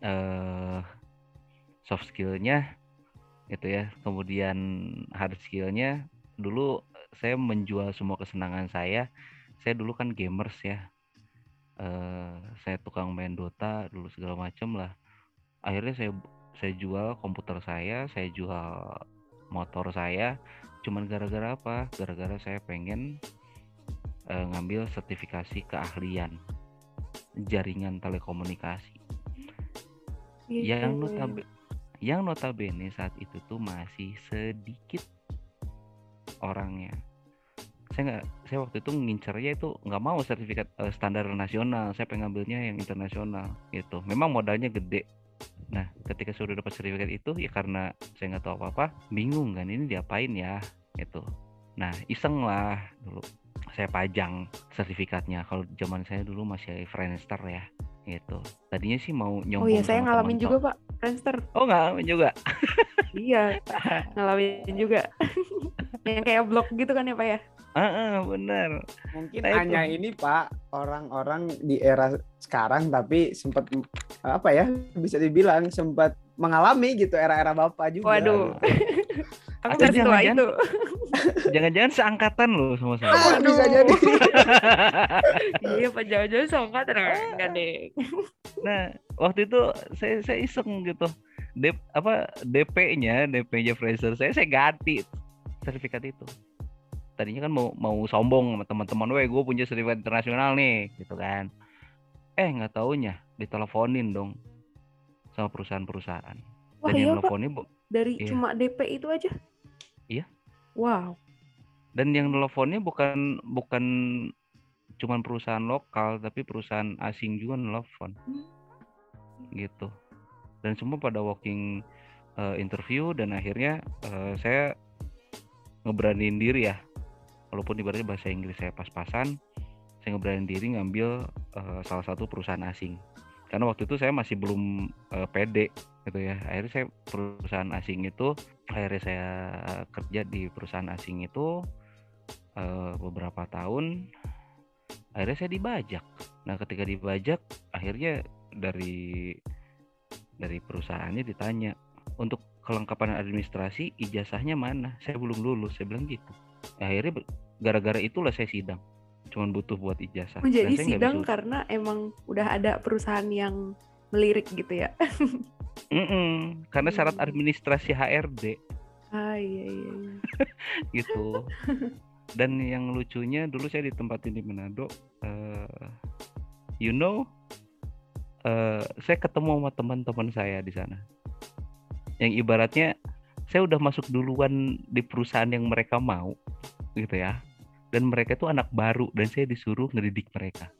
eh soft skillnya gitu ya. Kemudian hard skillnya dulu saya menjual semua kesenangan saya. Saya dulu kan gamers ya eh saya tukang main Dota dulu segala macem lah. Akhirnya saya saya jual komputer saya saya jual motor saya. Cuman gara-gara apa? Gara-gara saya pengen eh, ngambil sertifikasi keahlian jaringan telekomunikasi. Yang Gitu. notabe yang notabene saat itu tuh masih sedikit orangnya saya nggak saya waktu itu ngincernya itu nggak mau sertifikat eh, standar nasional. Saya pengen ngambilnya yang internasional gitu. Memang modalnya gede. Nah ketika sudah dapat sertifikat itu ya karena saya nggak tahu apa apa bingung kan ini diapain ya gitu. Nah iseng lah dulu. Saya pajang sertifikatnya. Kalau zaman saya dulu masih Friendster ya gitu. Tadinya sih mau Oh nyombong iya, saya ngalamin teman juga pak, Friendster. oh ngalamin juga. Iya, ngalamin juga. Yang kayak blog gitu kan ya pak ya? ah bener Mungkin Nah, itu. hanya ini Pak orang-orang di era sekarang tapi sempat apa ya bisa dibilang sempat mengalami gitu era-era Bapak juga. Waduh. Aku Atau nggak itu. jangan-jangan seangkatan loh sama saya Ah, bisa Waduh. jadi. iya pak jauh-jauh songkat enggak deh. Nah, waktu itu saya saya iseng gitu. Dep, apa DP-nya, DP-nya Fraser saya saya ganti sertifikat itu. Tadinya kan mau mau sombong sama teman-teman, "Weh, gue punya sertifikat internasional nih." gitu kan. Eh, nggak taunya diteleponin dong sama perusahaan-perusahaan. Wah Dan yang iya pak, teleponnya dari iya. cuma DP itu aja. Iya. Wow. dan yang teleponnya bukan bukan cuman perusahaan lokal tapi perusahaan asing juga nelfon Hmm. gitu dan semua pada walking eh, interview dan akhirnya eh, saya ngeberaniin diri ya. Walaupun ibaratnya bahasa Inggris saya pas-pasan saya ngeberaniin diri ngambil eh, salah satu perusahaan asing. Karena waktu itu saya masih belum uh, pede gitu ya. Akhirnya saya perusahaan asing itu akhirnya saya kerja di perusahaan asing itu uh, beberapa tahun akhirnya saya dibajak. Nah ketika dibajak akhirnya dari dari perusahaannya ditanya untuk kelengkapan administrasi ijazahnya mana? Saya belum lulus saya bilang gitu. Akhirnya gara-gara itulah saya sidang. Cuman butuh buat ijazah. Menjadi sidang karena emang udah ada perusahaan yang melirik gitu ya? Mm -mm, karena syarat hmm. administrasi HRD ah iya iya, iya. gitu. Dan yang lucunya dulu saya ditempatin di Manado uh, you know uh, saya ketemu sama teman-teman saya di sana yang ibaratnya saya udah masuk duluan di perusahaan yang mereka mau gitu ya. Dan mereka tuh anak baru dan saya disuruh ngedidik mereka.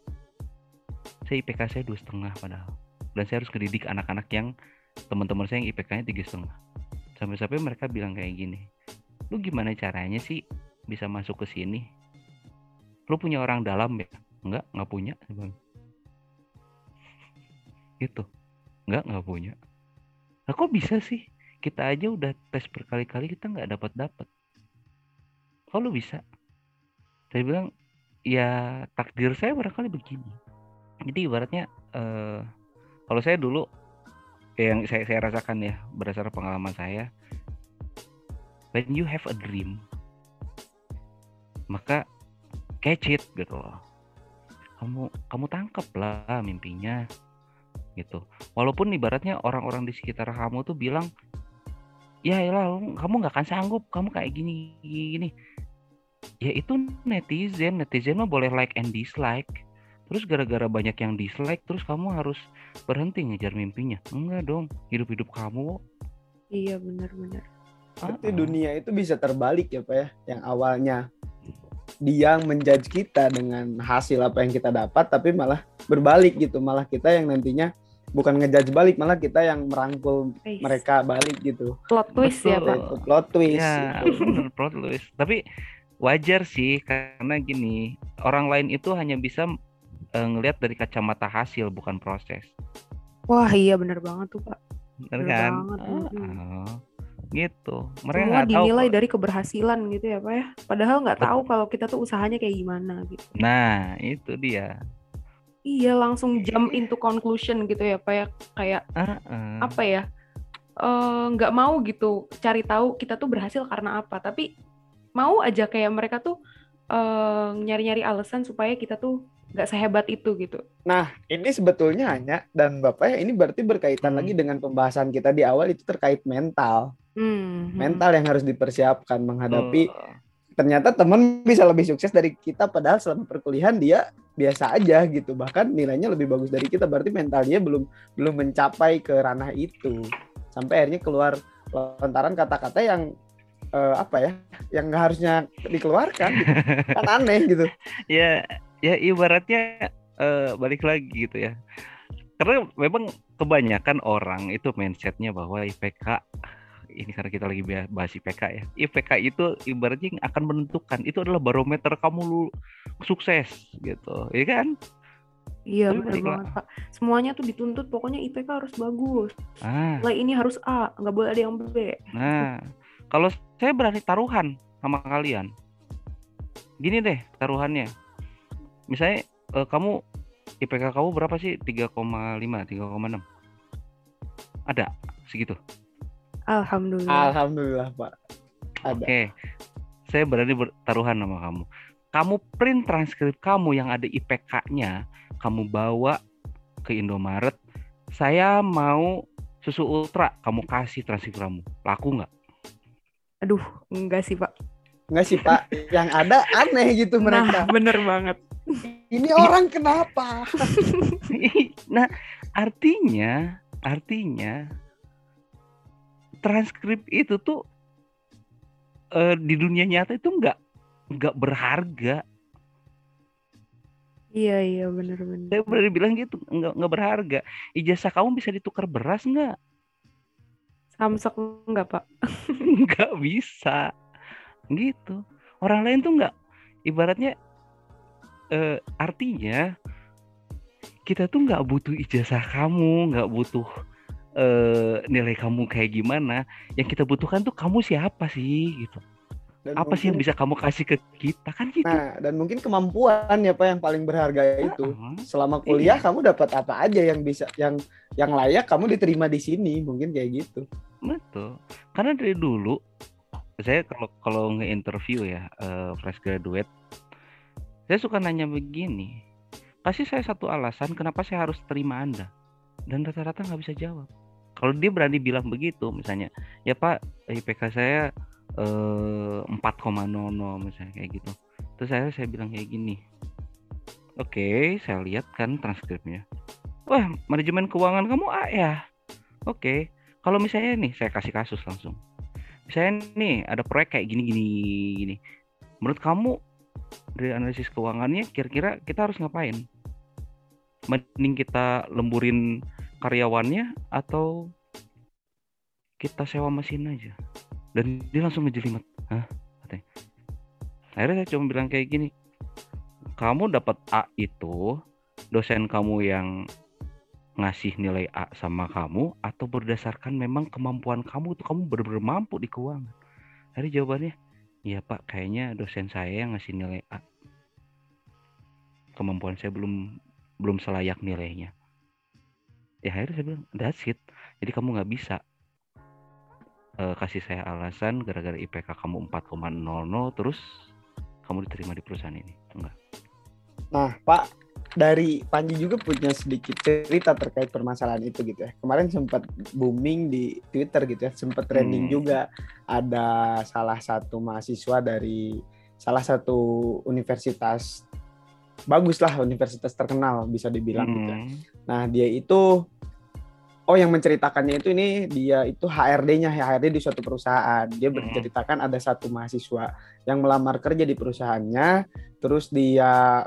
Saya IPK saya dua setengah padahal. Dan saya harus ngedidik anak-anak yang teman-teman saya yang IPK-nya tiga setengah. Sampai-sampai mereka bilang kayak gini lu gimana caranya sih bisa masuk ke sini? Lu punya orang dalam ya? Enggak nggak punya. Itu enggak nggak punya nah kok bisa sih? Kita aja udah tes berkali-kali kita nggak dapat dapat kalau bisa? Saya bilang ya takdir saya barangkali begini. Jadi ibaratnya uh, kalau saya dulu yang saya saya rasakan ya berdasarkan pengalaman saya when you have a dream maka catch it gitu loh. Kamu kamu tangkap lah mimpinya gitu. Walaupun ibaratnya orang-orang di sekitar kamu tuh bilang ya lah kamu nggak akan sanggup kamu kayak gini gini ya itu netizen. Netizen mah boleh like and dislike. Terus gara-gara banyak yang dislike terus kamu harus berhenti ngejar mimpinya. Enggak dong hidup-hidup kamu. Iya benar-benar Berarti dunia itu bisa terbalik ya Pak ya? Yang awalnya dia menjudge kita dengan hasil apa yang kita dapat tapi malah berbalik gitu. Malah kita yang nantinya bukan ngejudge balik malah kita yang merangkul Eish. mereka balik gitu. Plot twist ya, Betul. ya Pak plot twist. Ya, bener, plot twist. Tapi wajar sih karena gini orang lain itu hanya bisa uh, ngelihat dari kacamata hasil bukan proses. Wah iya benar banget tuh pak. Benar kan? banget. Oh, gitu. Mereka nggak dinilai tahu dari keberhasilan gitu ya pak ya. Padahal nggak tahu kalau kita tuh usahanya kayak gimana gitu. Nah itu dia iya langsung jump into conclusion gitu ya pak ya kayak uh -uh. apa ya eh, nggak uh, mau gitu cari tahu kita tuh berhasil karena apa tapi mau aja kayak mereka tuh uh, nyari-nyari alasan supaya kita tuh nggak sehebat itu gitu. Nah, ini sebetulnya hanya dan Bapak ya ini berarti berkaitan hmm. lagi dengan pembahasan kita di awal itu terkait mental. Hmm. Mental yang harus dipersiapkan menghadapi oh. ternyata teman bisa lebih sukses dari kita padahal selama perkuliahan dia biasa aja gitu. Bahkan nilainya lebih bagus dari kita berarti mentalnya belum belum mencapai ke ranah itu. Sampai akhirnya keluar lontaran kata-kata yang uh, apa ya yang nggak harusnya dikeluarkan gitu. kan aneh gitu ya ya ibaratnya uh, balik lagi gitu ya karena memang kebanyakan orang itu mindsetnya bahwa IPK ini karena kita lagi bahas IPK ya IPK itu ibaratnya yang akan menentukan itu adalah barometer kamu lu sukses gitu ya kan Iya benar banget pak. Semuanya tuh dituntut pokoknya IPK harus bagus. Ah. Nilai ini harus A, nggak boleh ada yang B. Nah, kalau saya berani taruhan sama kalian. Gini deh taruhannya. Misalnya uh, kamu IPK kamu berapa sih? 3,5, 3,6. Ada segitu. Alhamdulillah. Alhamdulillah, Pak. Oke. Okay. Saya berani bertaruhan sama kamu. Kamu print transkrip kamu yang ada IPK-nya, kamu bawa ke Indomaret. Saya mau susu ultra, kamu kasih transkrip kamu. Laku nggak? Aduh, enggak sih Pak. Enggak sih Pak. Yang ada aneh gitu nah, mereka. Nah, bener banget. Ini orang kenapa? nah, artinya, artinya transkrip itu tuh uh, di dunia nyata itu enggak enggak berharga. Iya iya benar-benar. Saya berani bilang gitu enggak enggak berharga. Ijazah kamu bisa ditukar beras enggak? Samsek enggak pak? Enggak bisa. Gitu. Orang lain tuh enggak. Ibaratnya eh, artinya kita tuh nggak butuh ijazah kamu, nggak butuh eh, nilai kamu kayak gimana. Yang kita butuhkan tuh kamu siapa sih gitu. Dan Apa sih yang mungkin- bisa kamu kasih ke kita kan gitu. Nah, dan mungkin kemampuan ya Pak yang paling berharga itu. Heeh. Selama kuliah Iya. kamu dapat apa aja yang bisa yang yang layak kamu diterima di sini, mungkin kayak gitu. Betul. Karena dari dulu saya kalau kalau nge-interview ya eh, fresh graduate, saya suka nanya begini. Kasih saya satu alasan kenapa saya harus terima Anda. Dan rata-rata nggak bisa jawab. Kalau dia berani bilang begitu, misalnya, ya Pak, IPK saya eh 4,00 misalnya kayak gitu. Terus saya saya bilang kayak gini. Oke, saya lihat kan transkripnya. Wah, manajemen keuangan kamu A ya. Oke, kalau misalnya nih saya kasih kasus langsung misalnya nih ada proyek kayak gini gini gini menurut kamu dari analisis keuangannya kira-kira kita harus ngapain mending kita lemburin karyawannya atau kita sewa mesin aja dan dia langsung ngejelimet hah katanya akhirnya saya cuma bilang kayak gini kamu dapat A itu dosen kamu yang ngasih nilai A sama kamu atau berdasarkan memang kemampuan kamu tuh kamu benar-benar mampu di keuangan. Hari jawabannya, iya Pak, kayaknya dosen saya yang ngasih nilai A. Kemampuan saya belum belum selayak nilainya. Ya akhirnya saya bilang, that's it. Jadi kamu nggak bisa eh, kasih saya alasan gara-gara IPK kamu 4,00 terus kamu diterima di perusahaan ini. Enggak. Nah, Pak, dari Panji juga punya sedikit cerita terkait permasalahan itu gitu ya. Kemarin sempat booming di Twitter gitu ya, sempat trending Hmm. juga ada salah satu mahasiswa dari salah satu universitas bagus lah, universitas terkenal bisa dibilang gitu. Hmm. Nah, dia itu oh yang menceritakannya itu ini dia itu HRD-nya, HRD di suatu perusahaan. Dia Hmm. menceritakan ada satu mahasiswa yang melamar kerja di perusahaannya, terus dia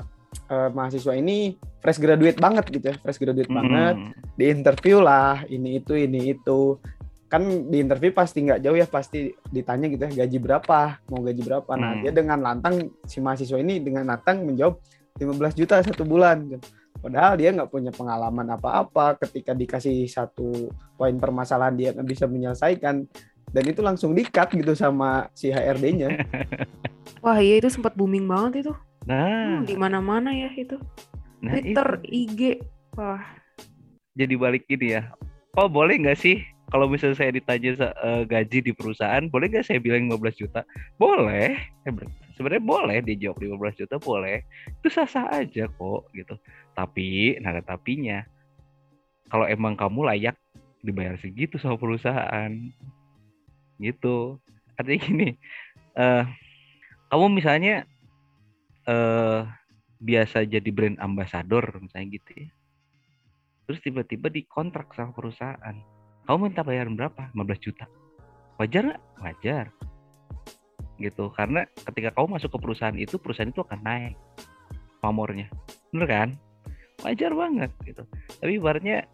eh, mahasiswa ini fresh graduate banget gitu ya, fresh graduate banget. Hmm. Di interview lah, ini itu ini itu. Kan di interview pasti nggak jauh ya, pasti ditanya gitu ya, gaji berapa, mau gaji berapa. Nah, Hmm. dia dengan lantang si mahasiswa ini dengan lantang menjawab 15 juta satu bulan. gitu. Padahal dia nggak punya pengalaman apa-apa ketika dikasih satu poin permasalahan dia nggak bisa menyelesaikan dan itu langsung dikat gitu sama si HRD-nya. Wah iya itu sempat booming banget itu. Nah, Hmm, di mana-mana ya itu. nah Twitter, itu. IG. Wah, jadi balik ini ya. Oh boleh nggak sih kalau misalnya saya ditanya eh, gaji di perusahaan, boleh nggak saya bilang 15 juta? Boleh. Sebenarnya boleh dia jawab 15 juta boleh. Itu sah-sah aja kok gitu. Tapi, nah tapinya. Kalau emang kamu layak dibayar segitu sama perusahaan. Gitu. Artinya gini, eh kamu misalnya eh biasa jadi brand ambassador misalnya gitu ya terus tiba-tiba dikontrak sama perusahaan kamu minta bayaran berapa 15 juta wajar nggak wajar gitu. Karena ketika kamu masuk ke perusahaan itu perusahaan itu akan naik pamornya. Bener kan? Wajar banget gitu. Tapi ibaratnya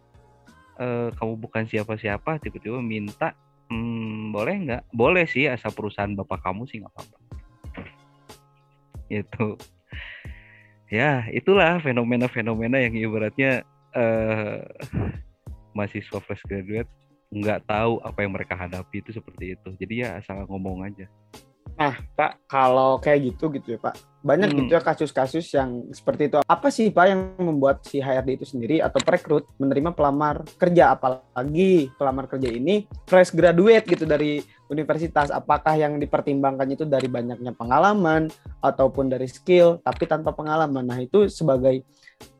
eh, kamu bukan siapa-siapa tiba-tiba minta hmm, boleh nggak? Boleh sih asal perusahaan bapak kamu sih nggak apa-apa. Gitu. Ya itulah fenomena-fenomena yang ibaratnya eh mahasiswa fresh graduate nggak tahu apa yang mereka hadapi itu seperti itu. Jadi ya asal ngomong aja Nah, Pak, kalau kayak gitu gitu ya, Pak. Banyak Hmm. gitu ya kasus-kasus yang seperti itu. Apa sih, Pak, yang membuat si HRD itu sendiri atau perekrut menerima pelamar kerja apalagi pelamar kerja ini fresh graduate gitu dari universitas. Apakah yang dipertimbangkan itu dari banyaknya pengalaman ataupun dari skill tapi tanpa pengalaman. Nah, itu sebagai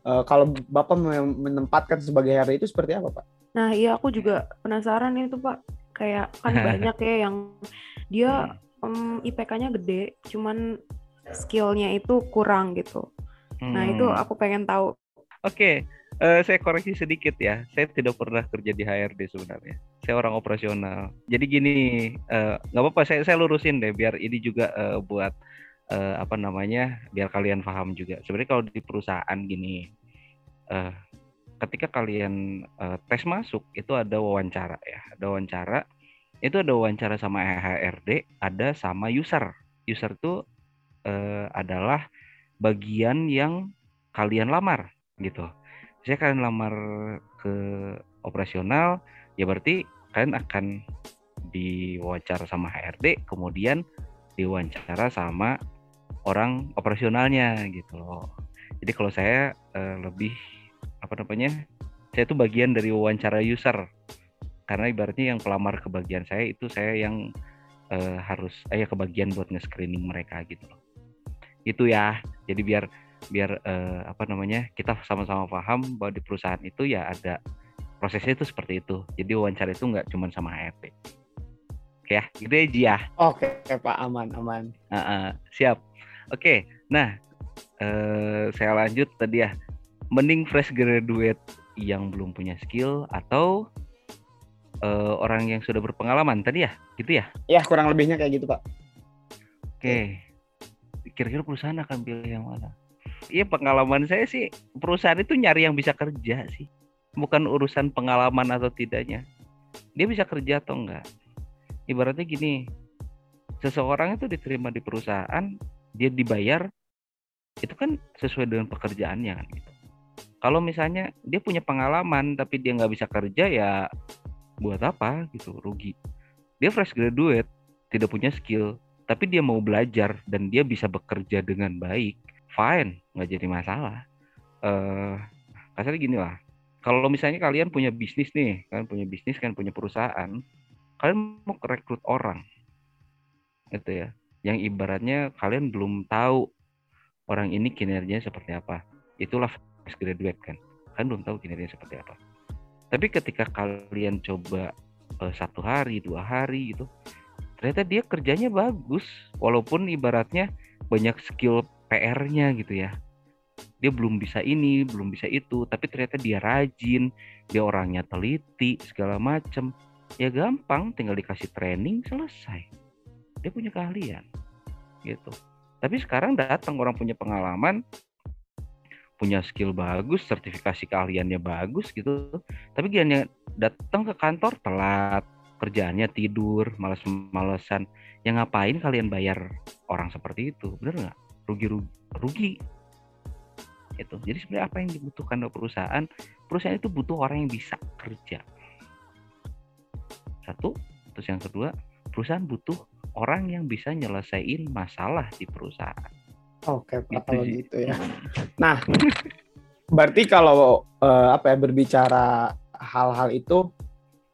eh, kalau Bapak menempatkan sebagai HRD itu seperti apa, Pak? Nah, iya aku juga penasaran itu, Pak. Kayak kan banyak ya yang dia em, IPK-nya gede, cuman skillnya itu kurang gitu. Nah, itu Hmm. aku pengen tahu. Oke, eh, saya koreksi sedikit ya. Saya tidak pernah kerja di HRD sebenarnya. Saya orang operasional. Jadi gini, eh, nggak apa-apa. Saya saya lurusin deh, biar ini juga eh, buat eh, apa namanya, biar kalian paham juga. Sebenarnya kalau di perusahaan gini, eh, ketika kalian eh, tes masuk itu ada wawancara ya, ada wawancara. Itu ada wawancara sama HRD, ada sama user. User itu eh, adalah bagian yang kalian lamar gitu. saya kalian lamar ke operasional ya berarti kalian akan diwawancara sama HRD kemudian diwawancara sama orang operasionalnya gitu loh jadi kalau saya uh, lebih apa namanya saya itu bagian dari wawancara user karena ibaratnya yang pelamar ke bagian saya itu saya yang uh, harus eh, ya kebagian buat nge-screening mereka gitu loh. Itu ya. Jadi biar biar uh, apa namanya kita sama-sama paham bahwa di perusahaan itu ya ada prosesnya itu seperti itu. Jadi wawancara itu nggak cuma sama HRD oke ya gitu aja ya. Oke pak. Aman aman. Uh, uh, siap. Oke nah uh, saya lanjut tadi ya. Mending fresh graduate yang belum punya skill atau uh, orang yang sudah berpengalaman tadi ya? Gitu ya? Ya kurang lebihnya kayak gitu pak. Oke. Kira-kira perusahaan akan pilih yang mana? Iya pengalaman saya sih perusahaan itu nyari yang bisa kerja sih. Bukan urusan pengalaman atau tidaknya. Dia bisa kerja atau enggak. Ibaratnya gini seseorang itu diterima di perusahaan dia dibayar itu kan sesuai dengan pekerjaannya kan gitu. Kalau misalnya dia punya pengalaman tapi dia nggak bisa kerja ya buat apa gitu rugi dia fresh graduate tidak punya skill tapi dia mau belajar dan dia bisa bekerja dengan baik fine nggak jadi masalah uh, kasarnya gini lah kalau misalnya kalian punya bisnis nih, kalian punya bisnis, kan punya perusahaan, kalian mau rekrut orang, itu ya, yang ibaratnya kalian belum tahu orang ini kinerjanya seperti apa. Itulah fresh graduate kan, kalian belum tahu kinerjanya seperti apa. Tapi ketika kalian coba uh, satu hari, dua hari gitu, ternyata dia kerjanya bagus, walaupun ibaratnya banyak skill PR-nya gitu ya dia belum bisa ini, belum bisa itu, tapi ternyata dia rajin, dia orangnya teliti, segala macem. Ya gampang, tinggal dikasih training selesai. Dia punya keahlian, gitu. Tapi sekarang datang orang punya pengalaman, punya skill bagus, sertifikasi keahliannya bagus gitu. Tapi dia datang ke kantor telat, kerjaannya tidur, malas-malesan. Yang ngapain kalian bayar orang seperti itu? Bener nggak? Rugi-rugi. Rugi itu jadi sebenarnya apa yang dibutuhkan oleh perusahaan perusahaan itu butuh orang yang bisa kerja satu terus yang kedua perusahaan butuh orang yang bisa nyelesain masalah di perusahaan oke pak gitu kalau gitu ya. Nah berarti kalau uh, apa ya berbicara hal-hal itu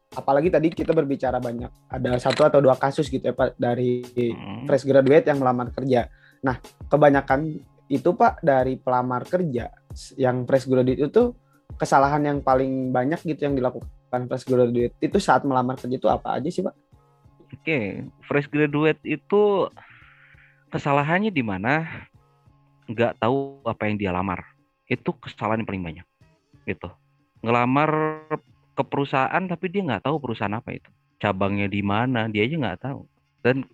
apalagi tadi kita berbicara banyak ada satu atau dua kasus gitu ya pak dari hmm. fresh graduate yang melamar kerja. Nah kebanyakan itu Pak dari pelamar kerja yang fresh graduate itu kesalahan yang paling banyak gitu yang dilakukan fresh graduate itu saat melamar kerja itu apa aja sih Pak? Oke, fresh graduate itu kesalahannya di mana nggak tahu apa yang dia lamar. Itu kesalahan yang paling banyak. Gitu. Ngelamar ke perusahaan tapi dia nggak tahu perusahaan apa itu. Cabangnya di mana, dia aja nggak tahu. Dan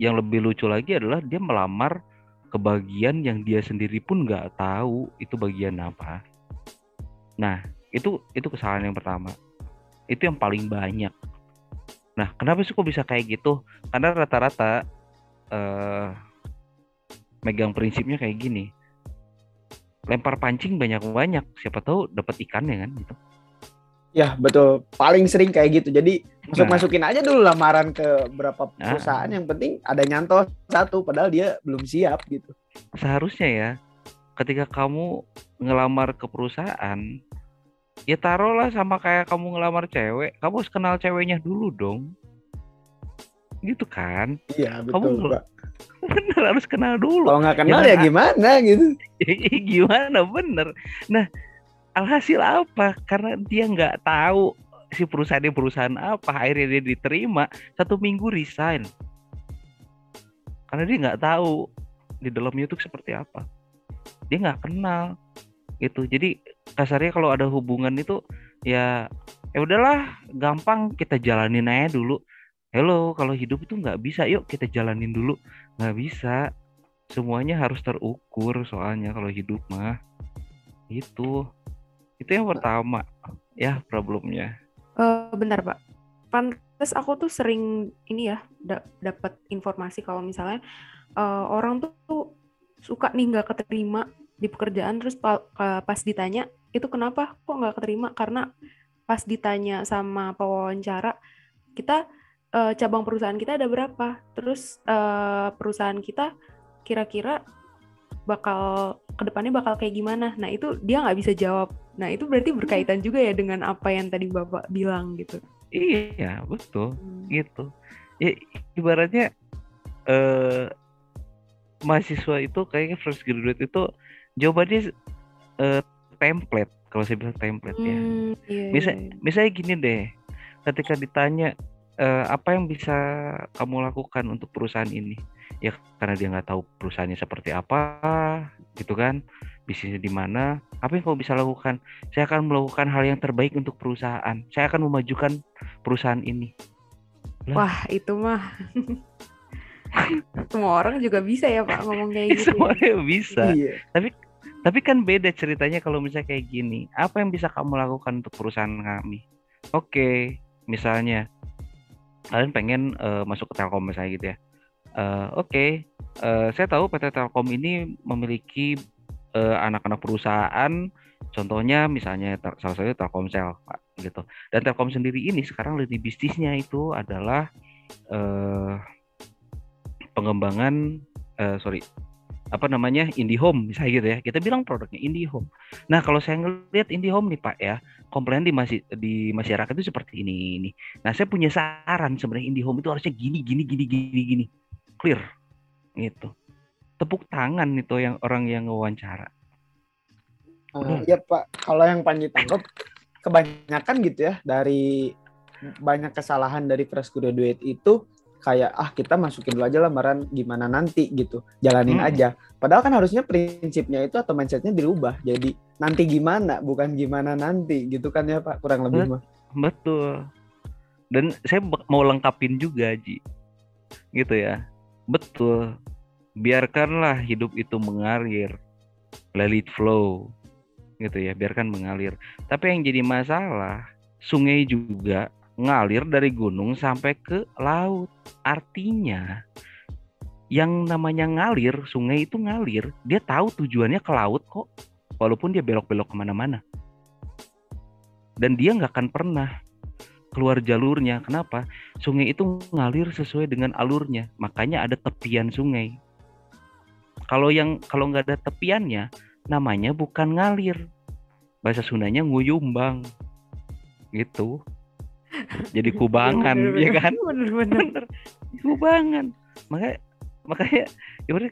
yang lebih lucu lagi adalah dia melamar ke bagian yang dia sendiri pun nggak tahu itu bagian apa. Nah, itu itu kesalahan yang pertama. Itu yang paling banyak. Nah, kenapa sih kok bisa kayak gitu? Karena rata-rata uh, megang prinsipnya kayak gini. Lempar pancing banyak-banyak, siapa tahu dapat ikannya kan gitu. Ya betul, paling sering kayak gitu. Jadi masuk masukin aja dulu lamaran ke berapa nah. perusahaan. Nah. Yang penting ada nyantol satu, padahal dia belum siap gitu. Seharusnya ya, ketika kamu ngelamar ke perusahaan, ya taruhlah sama kayak kamu ngelamar cewek, kamu harus kenal ceweknya dulu dong. Gitu kan? Iya betul. Kamu bener harus kenal dulu. Kalau nggak kenal ya, ya gimana gitu? gimana bener. Nah alhasil apa karena dia nggak tahu si perusahaan ini perusahaan apa akhirnya dia diterima satu minggu resign karena dia nggak tahu di dalamnya itu seperti apa dia nggak kenal gitu jadi kasarnya kalau ada hubungan itu ya ya udahlah gampang kita jalanin aja dulu hello kalau hidup itu nggak bisa yuk kita jalanin dulu. Nggak bisa. Semuanya harus terukur soalnya kalau hidup mah. Itu. Itu yang pertama ya problemnya. Uh, bentar pak, pantas aku tuh sering ini ya da dapat informasi kalau misalnya uh, orang tuh, tuh suka nih nggak keterima di pekerjaan terus pa uh, pas ditanya itu kenapa? Kok nggak keterima? Karena pas ditanya sama pewawancara kita eh, cabang perusahaan kita ada berapa terus eh, perusahaan kita kira-kira bakal ke depannya bakal kayak gimana nah itu dia nggak bisa jawab nah itu berarti berkaitan juga ya dengan apa yang tadi bapak bilang gitu Iya, betul. Hmm. Gitu. Ya, ibaratnya eh mahasiswa itu kayaknya fresh graduate itu jawabannya eh, template kalau saya bilang template ya. Hmm, iya, Bisa- iya, iya. Misalnya gini deh, ketika ditanya eh, apa yang bisa kamu lakukan untuk perusahaan ini, ya karena dia nggak tahu perusahaannya seperti apa, gitu kan, bisnisnya di mana, apa yang kamu bisa lakukan? Saya akan melakukan hal yang terbaik untuk perusahaan. Saya akan memajukan perusahaan ini. wah itu mah semua orang juga bisa ya pak ngomong kayak gitu ya. Semuanya bisa. Iya. Tapi kan beda ceritanya kalau misalnya kayak gini. Apa yang bisa kamu lakukan untuk perusahaan kami? Oke, misalnya kalian pengen eh, masuk ke Telkom misalnya gitu ya. Eh, Oke, eh, saya tahu PT Telkom ini memiliki eh, anak-anak perusahaan. Contohnya misalnya salah satunya Telkomsel, gitu. Dan Telkom sendiri ini sekarang lini bisnisnya itu adalah eh, pengembangan, eh, sorry, apa namanya IndiHome misalnya gitu ya. Kita bilang produknya IndiHome nah kalau saya ngelihat IndiHome nih pak ya komplain di masih di masyarakat itu seperti ini ini. Nah saya punya saran sebenarnya IndiHome itu harusnya gini gini gini gini gini. Clear. Gitu. Tepuk tangan itu yang orang yang wawancara. Eh, Iya Pak, kalau yang Panji tangkap kebanyakan gitu ya dari banyak kesalahan dari fresh graduate itu kayak ah kita masukin dulu aja lamaran gimana nanti gitu. Jalanin Hmm. aja. Padahal kan harusnya prinsipnya itu atau mindsetnya dirubah. Jadi nanti gimana bukan gimana nanti gitu kan ya Pak kurang lebih Bet- mah. Betul. Dan saya mau lengkapin juga Ji. Gitu ya. Betul. Biarkanlah hidup itu mengalir. Let it flow. Gitu ya biarkan mengalir. Tapi yang jadi masalah sungai juga ngalir dari gunung sampai ke laut. Artinya yang namanya ngalir sungai itu ngalir. Dia tahu tujuannya ke laut kok walaupun dia belok-belok ke mana-mana. Dan dia nggak akan pernah keluar jalurnya. Kenapa? Sungai itu ngalir sesuai dengan alurnya. Makanya ada tepian sungai. Kalau yang kalau nggak ada tepiannya namanya bukan ngalir. Bahasa Sundanya nguyumbang. Gitu jadi kubangan Iya, ya kan? Bener-bener. Bener kubangan. Makanya makanya ya udah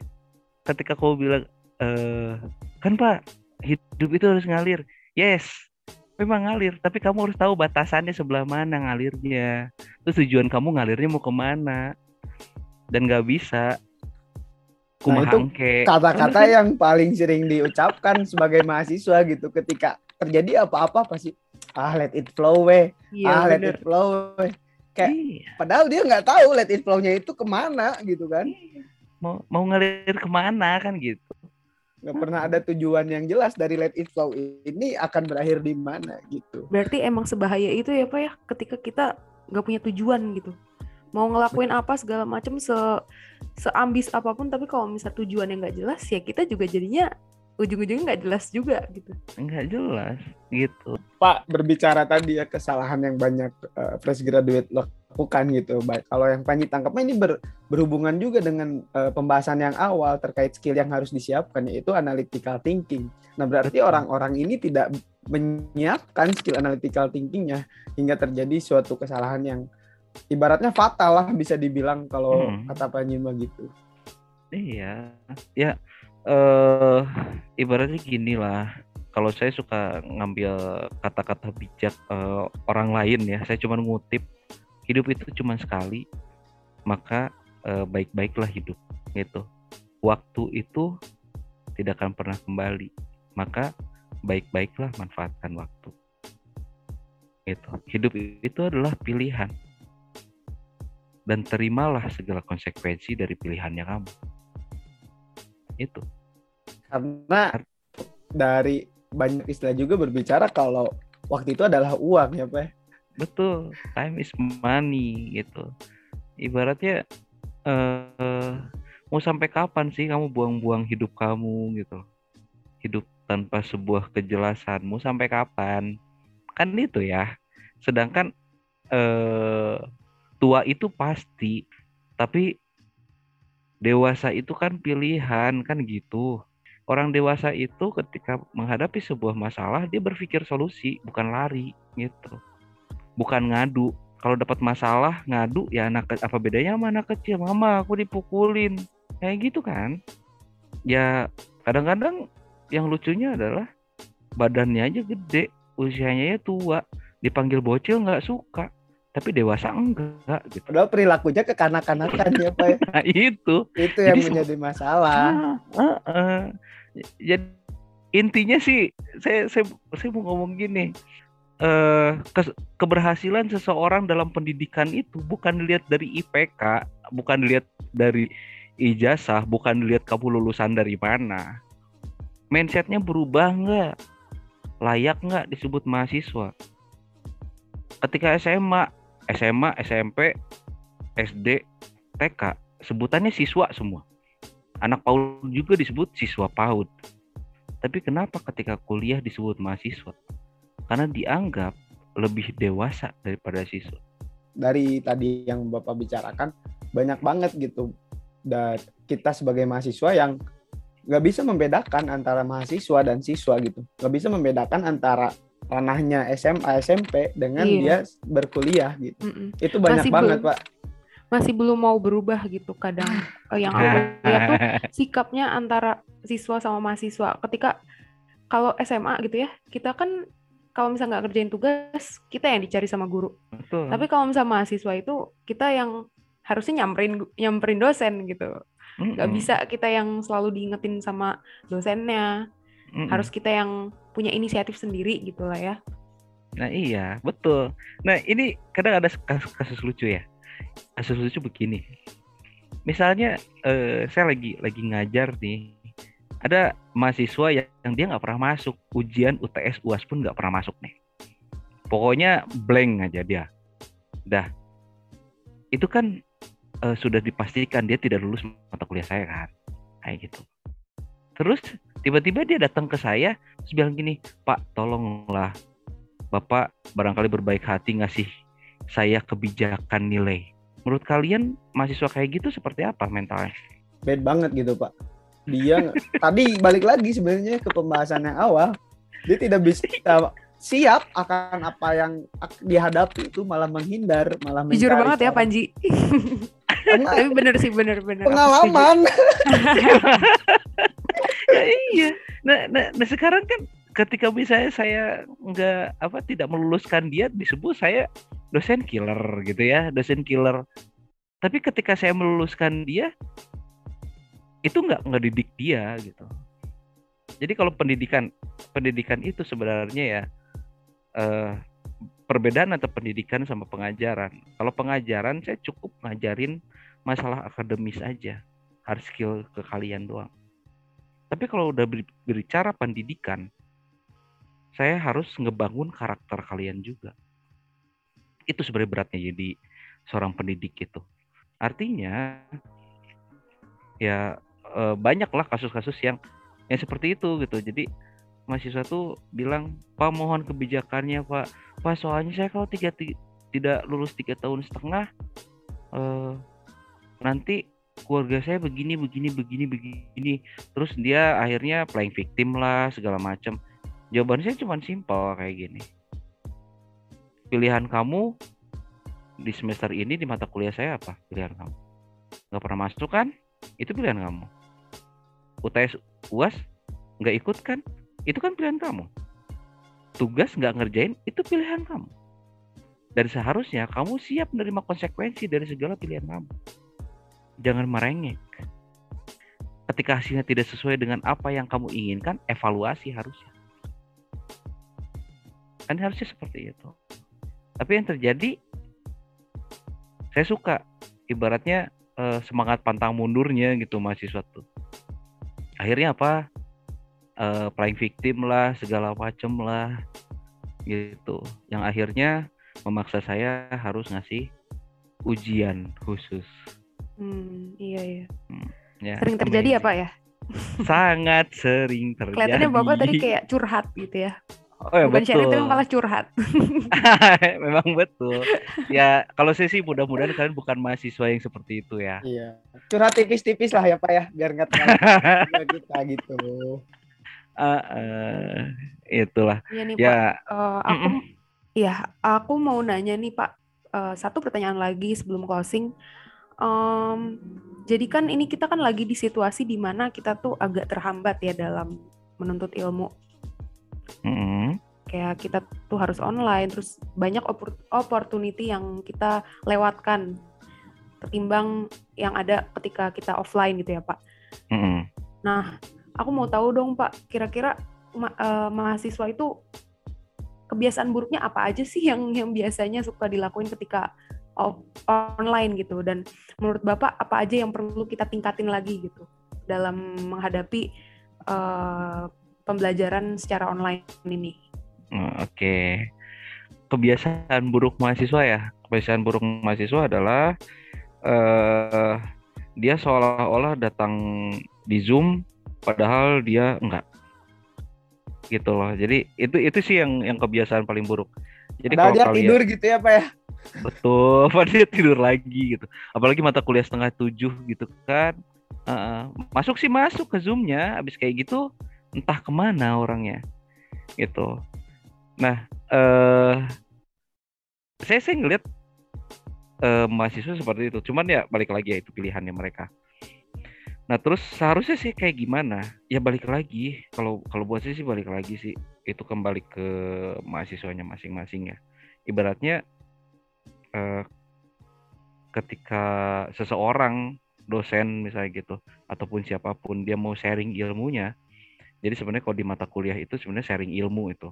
ketika kau bilang eh kan pak hidup itu harus ngalir. Yes memang ngalir. Tapi kamu harus tahu batasannya sebelah mana ngalirnya. Terus tujuan kamu ngalirnya mau ke mana? Dan nggak bisa. Nah, itu kata-kata yang paling sering diucapkan sebagai mahasiswa gitu. Ketika terjadi apa-apa pasti ah let it flow weh iya ah let bener. it flow weh kayak Iya. padahal dia nggak tahu let it flow-nya itu ke mana gitu kan. Mau mau ngalir ke mana kan gitu. Nggak pernah ada tujuan yang jelas dari let it flow ini akan berakhir di mana gitu. Berarti emang sebahaya itu ya pak ya? Ketika kita nggak punya tujuan gitu. Mau ngelakuin apa segala macam se seambis apa pun tapi kalau misal tujuan yang nggak jelas ya kita juga jadinya ujung-ujungnya nggak jelas juga gitu. Nggak jelas gitu. Pak berbicara tadi ya kesalahan yang banyak eh, fresh graduate lakukan gitu. Baik kalau yang Panji tangkapnya ini ber- berhubungan juga dengan eh, pembahasan yang awal terkait skill yang harus disiapkan yaitu analytical thinking. Nah berarti orang-orang ini tidak menyiapkan skill analytical thinkingnya hingga terjadi suatu kesalahan yang ibaratnya fatal lah bisa dibilang kalau Hmm. kata Panji mah gitu. Iya, ya eh ibaratnya gini lah. Kalau saya suka ngambil kata-kata bijak eh, orang lain ya, saya cuma ngutip hidup itu cuma sekali, maka eh, baik-baiklah hidup gitu. Waktu itu tidak akan pernah kembali, maka baik-baiklah manfaatkan waktu. Gitu. Hidup itu adalah pilihan. Dan terimalah segala konsekuensi dari pilihannya kamu itu. Karena dari banyak istilah juga berbicara kalau waktu itu adalah uang ya Pak. Betul. Time is money gitu. Ibaratnya eh mau sampai kapan sih kamu buang-buang hidup kamu gitu? Hidup tanpa sebuah kejelasanmu sampai kapan? Kan itu ya. Sedangkan eh, tua itu pasti, tapi dewasa itu kan pilihan kan gitu. Orang dewasa itu ketika menghadapi sebuah masalah dia berpikir solusi, bukan lari gitu. Bukan ngadu. Kalau dapat masalah ngadu ya anak apa bedanya sama anak kecil? Mama aku dipukulin. Kayak gitu kan. Ya kadang-kadang yang lucunya adalah badannya aja gede, usianya ya tua, dipanggil bocil nggak suka, tapi dewasa enggak gitu. Padahal perilakunya kekanak-kanakan ya Pak. ya. Nah itu Itu yang Jadi menjadi masalah. Ah, heeh. Jadi intinya sih saya saya saya mau ngomong gini. Eh kes- keberhasilan seseorang dalam pendidikan itu bukan dilihat dari IPK, bukan dilihat dari ijazah, bukan dilihat kamu lulusan dari mana. Mindsetnya berubah nggak? Layak nggak disebut mahasiswa? Ketika SMA, SMA, SMP, SD, TK, sebutannya siswa semua anak PAUD juga disebut siswa PAUD. Tapi kenapa ketika kuliah disebut mahasiswa? Karena dianggap lebih dewasa daripada siswa. Dari tadi yang Bapak bicarakan banyak banget gitu. Dan kita sebagai mahasiswa yang nggak bisa membedakan antara mahasiswa dan siswa gitu. Nggak bisa membedakan antara ranahnya SMA, SMP dengan Iya. dia berkuliah gitu. Mm-mm. Itu banyak Masih banget, belum. Pak. Masih belum mau berubah gitu kadang. Eh, yang aku lihat tuh sikapnya antara siswa sama mahasiswa. Ketika kalau SMA gitu ya, kita kan kalau misalnya nggak kerjain tugas, kita yang dicari sama guru. Betul. Tapi kalau misalnya mahasiswa itu kita yang harusnya nyamperin nyamperin dosen gitu. Nggak Mm-mm. bisa kita yang selalu diingetin sama dosennya. Mm-mm. Harus kita yang punya inisiatif sendiri gitu lah ya. Nah iya betul. Nah ini kadang ada kasus, kasus lucu ya. Kasus lucu begini. Misalnya eh, saya lagi lagi ngajar nih. Ada mahasiswa yang, yang dia nggak pernah masuk ujian UTS UAS pun nggak pernah masuk nih. Pokoknya blank aja dia. Dah. Itu kan eh, sudah dipastikan dia tidak lulus mata kuliah saya kan. Kayak gitu. Terus tiba-tiba dia datang ke saya terus bilang gini, Pak tolonglah Bapak barangkali berbaik hati ngasih saya kebijakan nilai. Menurut kalian mahasiswa kayak gitu seperti apa mentalnya? Bad banget gitu, Pak. Dia tadi balik lagi sebenarnya ke pembahasan yang awal. Dia tidak bisa siap akan apa yang dihadapi itu malah menghindar, malah Jujur mencari banget ya cara. Panji. Karena Tapi bener sih bener-bener. pengalaman. Ya, iya. Nah, nah, nah sekarang kan ketika misalnya saya nggak apa tidak meluluskan dia disebut saya dosen killer gitu ya, dosen killer. Tapi ketika saya meluluskan dia itu nggak ngedidik dia gitu. Jadi kalau pendidikan pendidikan itu sebenarnya ya eh, perbedaan antara pendidikan sama pengajaran. Kalau pengajaran saya cukup ngajarin masalah akademis aja, hard skill ke kalian doang. Tapi kalau udah ber- berbicara pendidikan, saya harus ngebangun karakter kalian juga. Itu sebenarnya beratnya jadi seorang pendidik itu. Artinya ya eh, banyaklah kasus-kasus yang yang seperti itu gitu. Jadi mahasiswa tuh bilang, Pak mohon kebijakannya Pak. Pak soalnya saya kalau tiga, ti- tidak lulus tiga tahun setengah, eh, nanti keluarga saya begini begini begini begini. Terus dia akhirnya playing victim lah segala macam. Jawaban saya cuma simpel kayak gini. Pilihan kamu di semester ini di mata kuliah saya apa? Pilihan kamu. Nggak pernah masuk kan? Itu pilihan kamu. UTS UAS nggak ikut kan? Itu kan pilihan kamu. Tugas nggak ngerjain itu pilihan kamu. Dan seharusnya kamu siap menerima konsekuensi dari segala pilihan kamu. Jangan merengek. Ketika hasilnya tidak sesuai dengan apa yang kamu inginkan, evaluasi harusnya. Kan harusnya seperti itu. Tapi yang terjadi, saya suka ibaratnya eh, semangat pantang mundurnya gitu mahasiswa tuh. Akhirnya apa? Eh, playing victim lah, segala macem lah, gitu. Yang akhirnya memaksa saya harus ngasih ujian khusus. Hmm, iya iya. Ya, Sering terjadi ya amazing. Pak ya? Sangat sering terjadi. Kelihatannya Bapak tadi kayak curhat gitu ya. Oh ya Bukan betul. tapi malah curhat. Memang betul. Ya kalau saya sih mudah-mudahan kalian bukan mahasiswa yang seperti itu ya. Iya. Curhat tipis-tipis lah ya Pak ya, biar nggak terlalu kita gitu. Ah, eh, itulah. Iya nih Pak. Ya, Eh, aku Mm-mm. ya aku mau nanya nih Pak eh, satu pertanyaan lagi sebelum closing. Em, jadi kan ini kita kan lagi di situasi di mana kita tuh agak terhambat ya dalam menuntut ilmu. mm-mm. Kayak kita tuh harus online, terus banyak oppor- opportunity yang kita lewatkan ketimbang yang ada ketika kita offline gitu ya Pak. Mm-mm. Nah, aku mau tahu dong Pak, kira-kira ma- eh, mahasiswa itu kebiasaan buruknya apa aja sih yang yang biasanya suka dilakuin ketika off- online gitu dan menurut Bapak apa aja yang perlu kita tingkatin lagi gitu dalam menghadapi eh, pembelajaran secara online ini. Hmm, Oke. Kebiasaan buruk mahasiswa ya. Kebiasaan buruk mahasiswa adalah eh dia seolah-olah datang di Zoom padahal dia enggak. Gitu loh. Jadi itu itu sih yang yang kebiasaan paling buruk. Jadi Padahal kalau dia kalian tidur gitu ya Pak ya. betul, padahal dia tidur lagi gitu. Apalagi mata kuliah setengah tujuh gitu kan. Heeh. masuk sih masuk ke Zoom-nya, habis kayak gitu entah ke mana orangnya gitu. Nah, eh saya sih ngeliat eh, mahasiswa seperti itu. Cuman ya balik lagi ya itu pilihannya mereka. Nah terus seharusnya sih kayak gimana? Ya balik lagi. Kalau kalau buat saya sih balik lagi sih. Itu kembali ke mahasiswanya masing-masing ya. Ibaratnya eh, ketika seseorang dosen misalnya gitu ataupun siapa pun dia mau sharing ilmunya. Jadi sebenarnya kalau di mata kuliah itu sebenarnya sharing ilmu itu.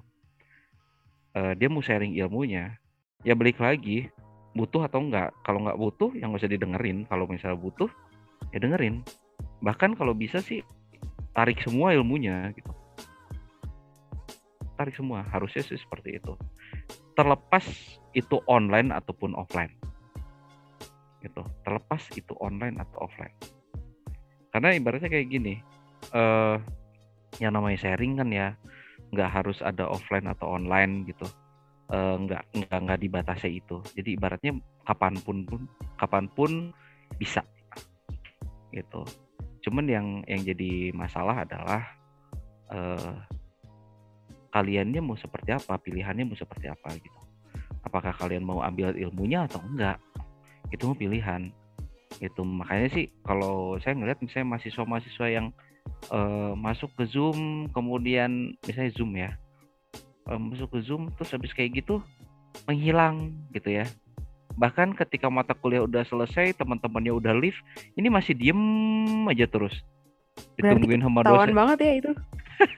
Eh, dia mau sharing ilmunya, ya balik lagi butuh atau enggak. Kalau nggak butuh, ya nggak usah didengerin. Kalau misalnya butuh, ya dengerin. Bahkan kalau bisa sih tarik semua ilmunya gitu. Tarik semua, harusnya sih seperti itu. Terlepas itu online ataupun offline. Gitu. Terlepas itu online atau offline. Karena ibaratnya kayak gini, eh yang namanya sharing kan ya nggak harus ada offline atau online gitu Eh, nggak nggak nggak dibatasi itu jadi ibaratnya kapan pun pun kapan pun bisa gitu cuman yang yang jadi masalah adalah eh kaliannya mau seperti apa pilihannya mau seperti apa gitu. Apakah kalian mau ambil ilmunya atau enggak? Itu mau pilihan. Itu makanya sih kalau saya ngeliat misalnya mahasiswa-mahasiswa yang eh, masuk ke Zoom kemudian misalnya Zoom ya eh, masuk ke Zoom terus habis kayak gitu menghilang gitu ya bahkan ketika mata kuliah udah selesai teman-temannya udah leave ini masih diem aja terus Berarti ditungguin sama Tawan dosen banget ya itu.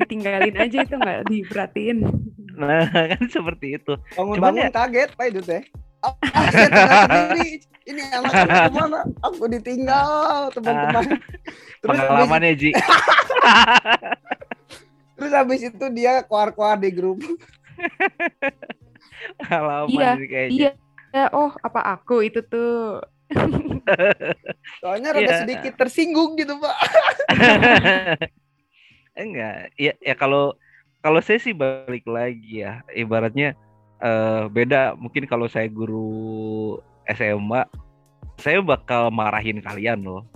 Tinggalin aja itu nggak diperhatiin. nah kan seperti itu Bangun-bangun ya- kaget Pak itu teh. Ah, ah, sendiri. Ini anak-anak ke mana? Aku ditinggal teman-teman. Terus habis, pengalamannya Ji terus habis itu dia keluar-keluar di grup. pengalaman Iya, sih kayaknya Iya. Ya, oh apa aku itu tuh. Soalnya rada Iya. sedikit tersinggung gitu Pak. enggak ya ya kalau kalau saya sih balik lagi ya ibaratnya eh beda mungkin kalau saya guru SMA saya bakal marahin kalian loh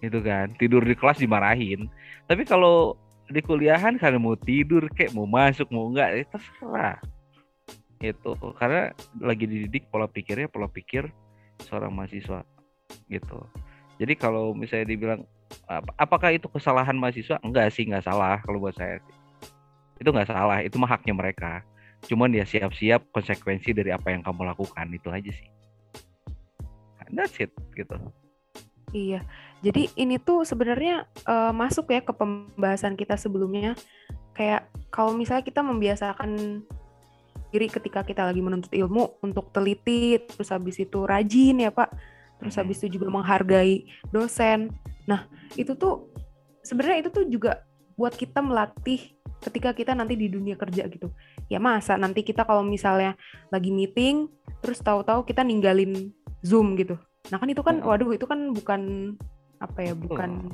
itu kan tidur di kelas dimarahin tapi kalau di kuliahan kalian mau tidur kayak mau masuk mau enggak ya terserah itu karena lagi dididik pola pikirnya pola pikir seorang mahasiswa gitu. Jadi kalau misalnya dibilang ap- apakah itu kesalahan mahasiswa? Enggak sih enggak salah kalau buat saya itu enggak salah itu mah haknya mereka. Cuman ya siap-siap konsekuensi dari apa yang kamu lakukan itu aja sih. That's it gitu. Iya. Jadi ini tuh sebenarnya eh, masuk ya ke pembahasan kita sebelumnya. Kayak kalau misalnya kita membiasakan diri ketika kita lagi menuntut ilmu untuk teliti, terus habis itu rajin ya Pak, terus Mhm. habis itu juga menghargai dosen. Nah itu tuh sebenarnya itu tuh juga buat kita melatih ketika kita nanti di dunia kerja gitu. Ya masa nanti kita kalau misalnya lagi meeting, terus tahu-tahu kita ninggalin Zoom gitu. Nah kan itu kan, Mm. waduh itu kan bukan apa ya, bukan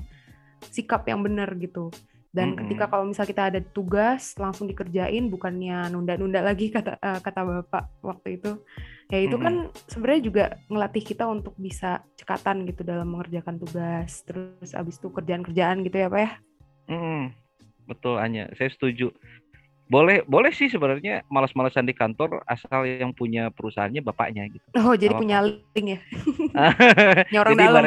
sikap yang benar gitu. Dan Mm-mm. ketika kalau misal kita ada tugas langsung dikerjain bukannya nunda-nunda lagi kata eh, kata Bapak waktu itu. Ya itu kan sebenarnya juga ngelatih kita untuk bisa cekatan gitu dalam mengerjakan tugas. Terus abis itu kerjaan-kerjaan gitu ya Pak ya. Mm, betul Anya, saya setuju. Boleh, boleh sih sebenarnya malas-malasan di kantor asal yang punya perusahaannya bapaknya gitu. Oh jadi Apa-apa. punya link ya. Punya orang Jadi dalam.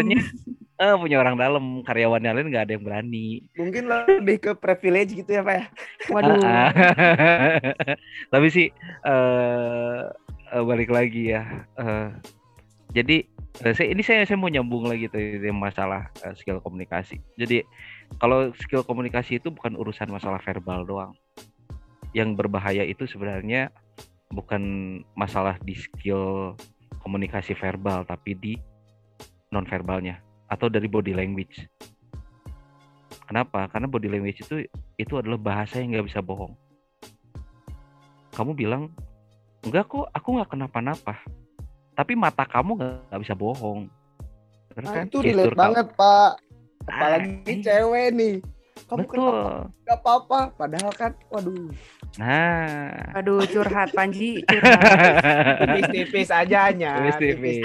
eh, punya orang dalam, karyawannya lain nggak ada yang berani. Mungkin lebih ke privilege gitu ya Pak ya. Waduh. Ah, ah. Tapi sih eh eh, balik lagi ya. eh, jadi eh, saya ini saya saya mau nyambung lagi tuh masalah skill komunikasi. Jadi kalau skill komunikasi itu bukan urusan masalah verbal doang. Yang berbahaya itu sebenarnya bukan masalah di skill komunikasi verbal tapi di non verbalnya atau dari body language. Kenapa? Karena body language itu itu adalah bahasa yang nggak bisa bohong. Kamu bilang enggak kok, aku nggak kenapa-napa. Tapi mata kamu nggak bisa bohong. Bener Nah, kan? itu relate kamu. banget Pak. Apalagi Ah, cewek nih. Kamu Betul. kenapa nggak apa-apa? Padahal kan, waduh, Nah. Aduh curhat Panji, curhat. tipis-tipis aja nya. Tipis-tipis.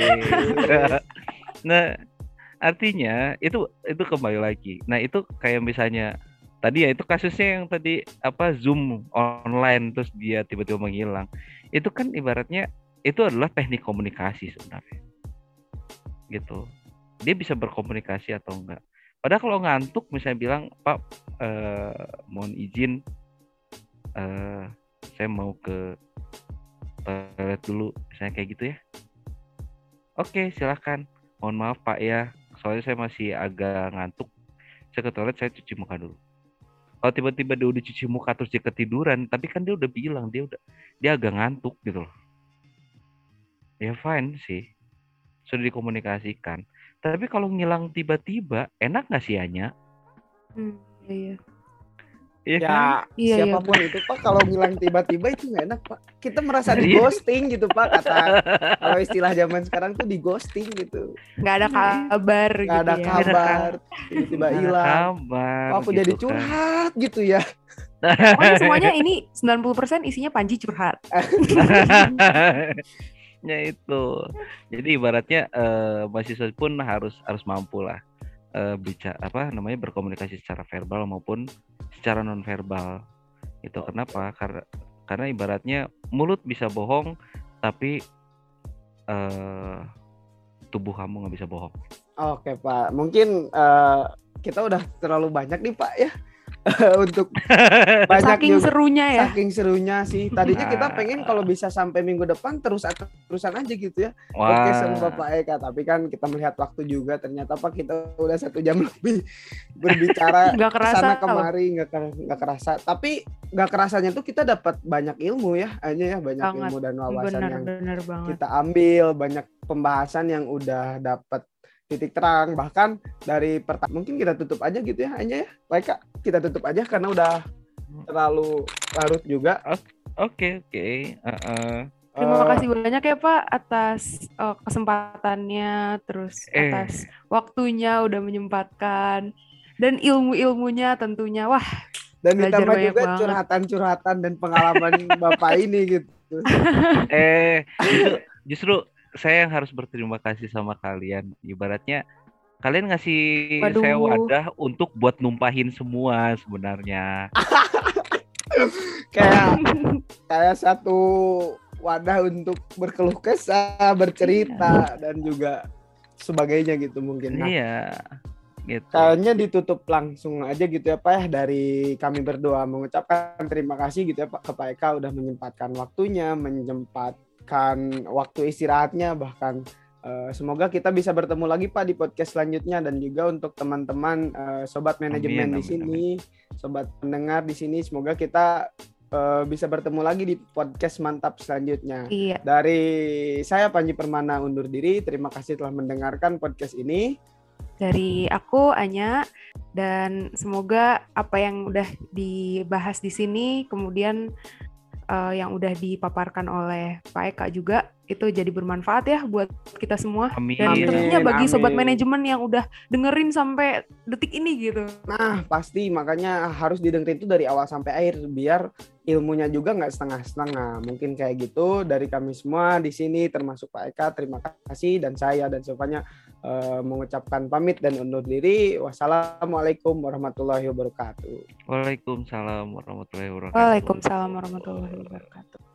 nah, artinya itu itu kembali lagi. Nah, itu kayak misalnya tadi ya itu kasusnya yang tadi apa Zoom online terus dia tiba-tiba menghilang. Itu kan ibaratnya itu adalah teknik komunikasi sebenarnya. Gitu. Dia bisa berkomunikasi atau enggak. Padahal kalau ngantuk misalnya bilang, "Pak, eh, mohon izin eh saya mau ke toilet dulu." Misalnya kayak gitu ya. Oke, silahkan. Mohon maaf Pak ya, soalnya saya masih agak ngantuk. Saya ke toilet, saya cuci muka dulu. Kalau tiba-tiba dia udah cuci muka terus dia ketiduran, tapi kan dia udah bilang dia udah dia agak ngantuk gitu loh. Ya fine sih, sudah dikomunikasikan. Tapi kalau ngilang tiba-tiba, enak nggak sih Anya? Hmm, iya. Iya Ya, kan? Iya, iya, siapa pun itu Pak kalau ngilang tiba-tiba itu nggak enak Pak. Kita merasa di Iya. ghosting gitu Pak kata kalau istilah zaman sekarang tuh di ghosting gitu. Nggak ada kabar Nggak gitu ada ya. kabar, tiba-tiba hilang. kabar. Kok aku jadi gitu kan. curhat gitu ya. Pokoknya semuanya ini 90% isinya Panji curhat. ya itu. Jadi ibaratnya eh, mahasiswa pun harus harus mampu lah eh, bicara apa namanya berkomunikasi secara verbal maupun secara non verbal itu kenapa? Karena karena ibaratnya mulut bisa bohong tapi eh tubuh kamu nggak bisa bohong. Oke Pak, mungkin eh, kita udah terlalu banyak nih Pak ya untuk banyak Saking juga. serunya ya. Saking serunya sih. Tadinya kita Nah. pengen kalau bisa sampai minggu depan terus terusan aja gitu ya. Podcast sama Bapak Eka, tapi kan kita melihat waktu juga ternyata Pak kita udah satu jam lebih berbicara Nggak kerasa ke sana loh. kemari nggak nggak kerasa. Tapi nggak kerasanya tuh kita dapat banyak ilmu ya, hanya ya banyak Banget. ilmu dan wawasan Bener, yang bener banget. kita ambil, banyak pembahasan yang udah dapat titik terang bahkan dari pertama mungkin kita tutup aja gitu ya hanya ya baik kak kita tutup aja karena udah terlalu larut juga oke oke Heeh. Terima Eh, kasih banyak ya Pak atas eh, kesempatannya, terus Eh. atas waktunya udah menyempatkan dan ilmu-ilmunya tentunya. Wah, dan ditambah juga curhatan-curhatan dan pengalaman bapak ini gitu eh justru, justru saya yang harus berterima kasih sama kalian. Ibaratnya kalian ngasih Waduh. saya wadah untuk buat numpahin semua sebenarnya. Kayak kayak satu wadah untuk berkeluh kesah bercerita dan juga sebagainya gitu mungkin. Nah, iya gitu. Kayaknya ditutup langsung aja gitu ya Pak ya dari kami berdua. Mengucapkan terima kasih gitu ya Pak ke Pak Eka udah menyempatkan waktunya, menyempatkan waktu istirahatnya bahkan eh, semoga kita bisa bertemu lagi Pak di podcast selanjutnya dan juga untuk teman-teman eh, sobat manajemen Amin, di amin, sini, sobat pendengar di sini semoga kita eh, bisa bertemu lagi di podcast mantap selanjutnya. iya. Dari saya Panji Permana undur diri. Terima kasih telah mendengarkan podcast ini. Dari aku Anya dan semoga apa yang udah dibahas di sini kemudian uh, yang udah dipaparkan oleh Pak Eka juga itu jadi bermanfaat ya buat kita semua Amin. dan tentunya bagi sobat Amin. manajemen yang udah dengerin sampai detik ini gitu. Nah, pasti makanya harus didengerin itu dari awal sampai akhir biar ilmunya juga nggak setengah-setengah. Mungkin kayak gitu dari kami semua di sini termasuk Pak Eka. Terima kasih dan saya dan Sofanya eh, mengucapkan pamit dan undur diri. Wassalamualaikum warahmatullahi wabarakatuh. Waalaikumsalam warahmatullahi wabarakatuh. Waalaikumsalam warahmatullahi wabarakatuh.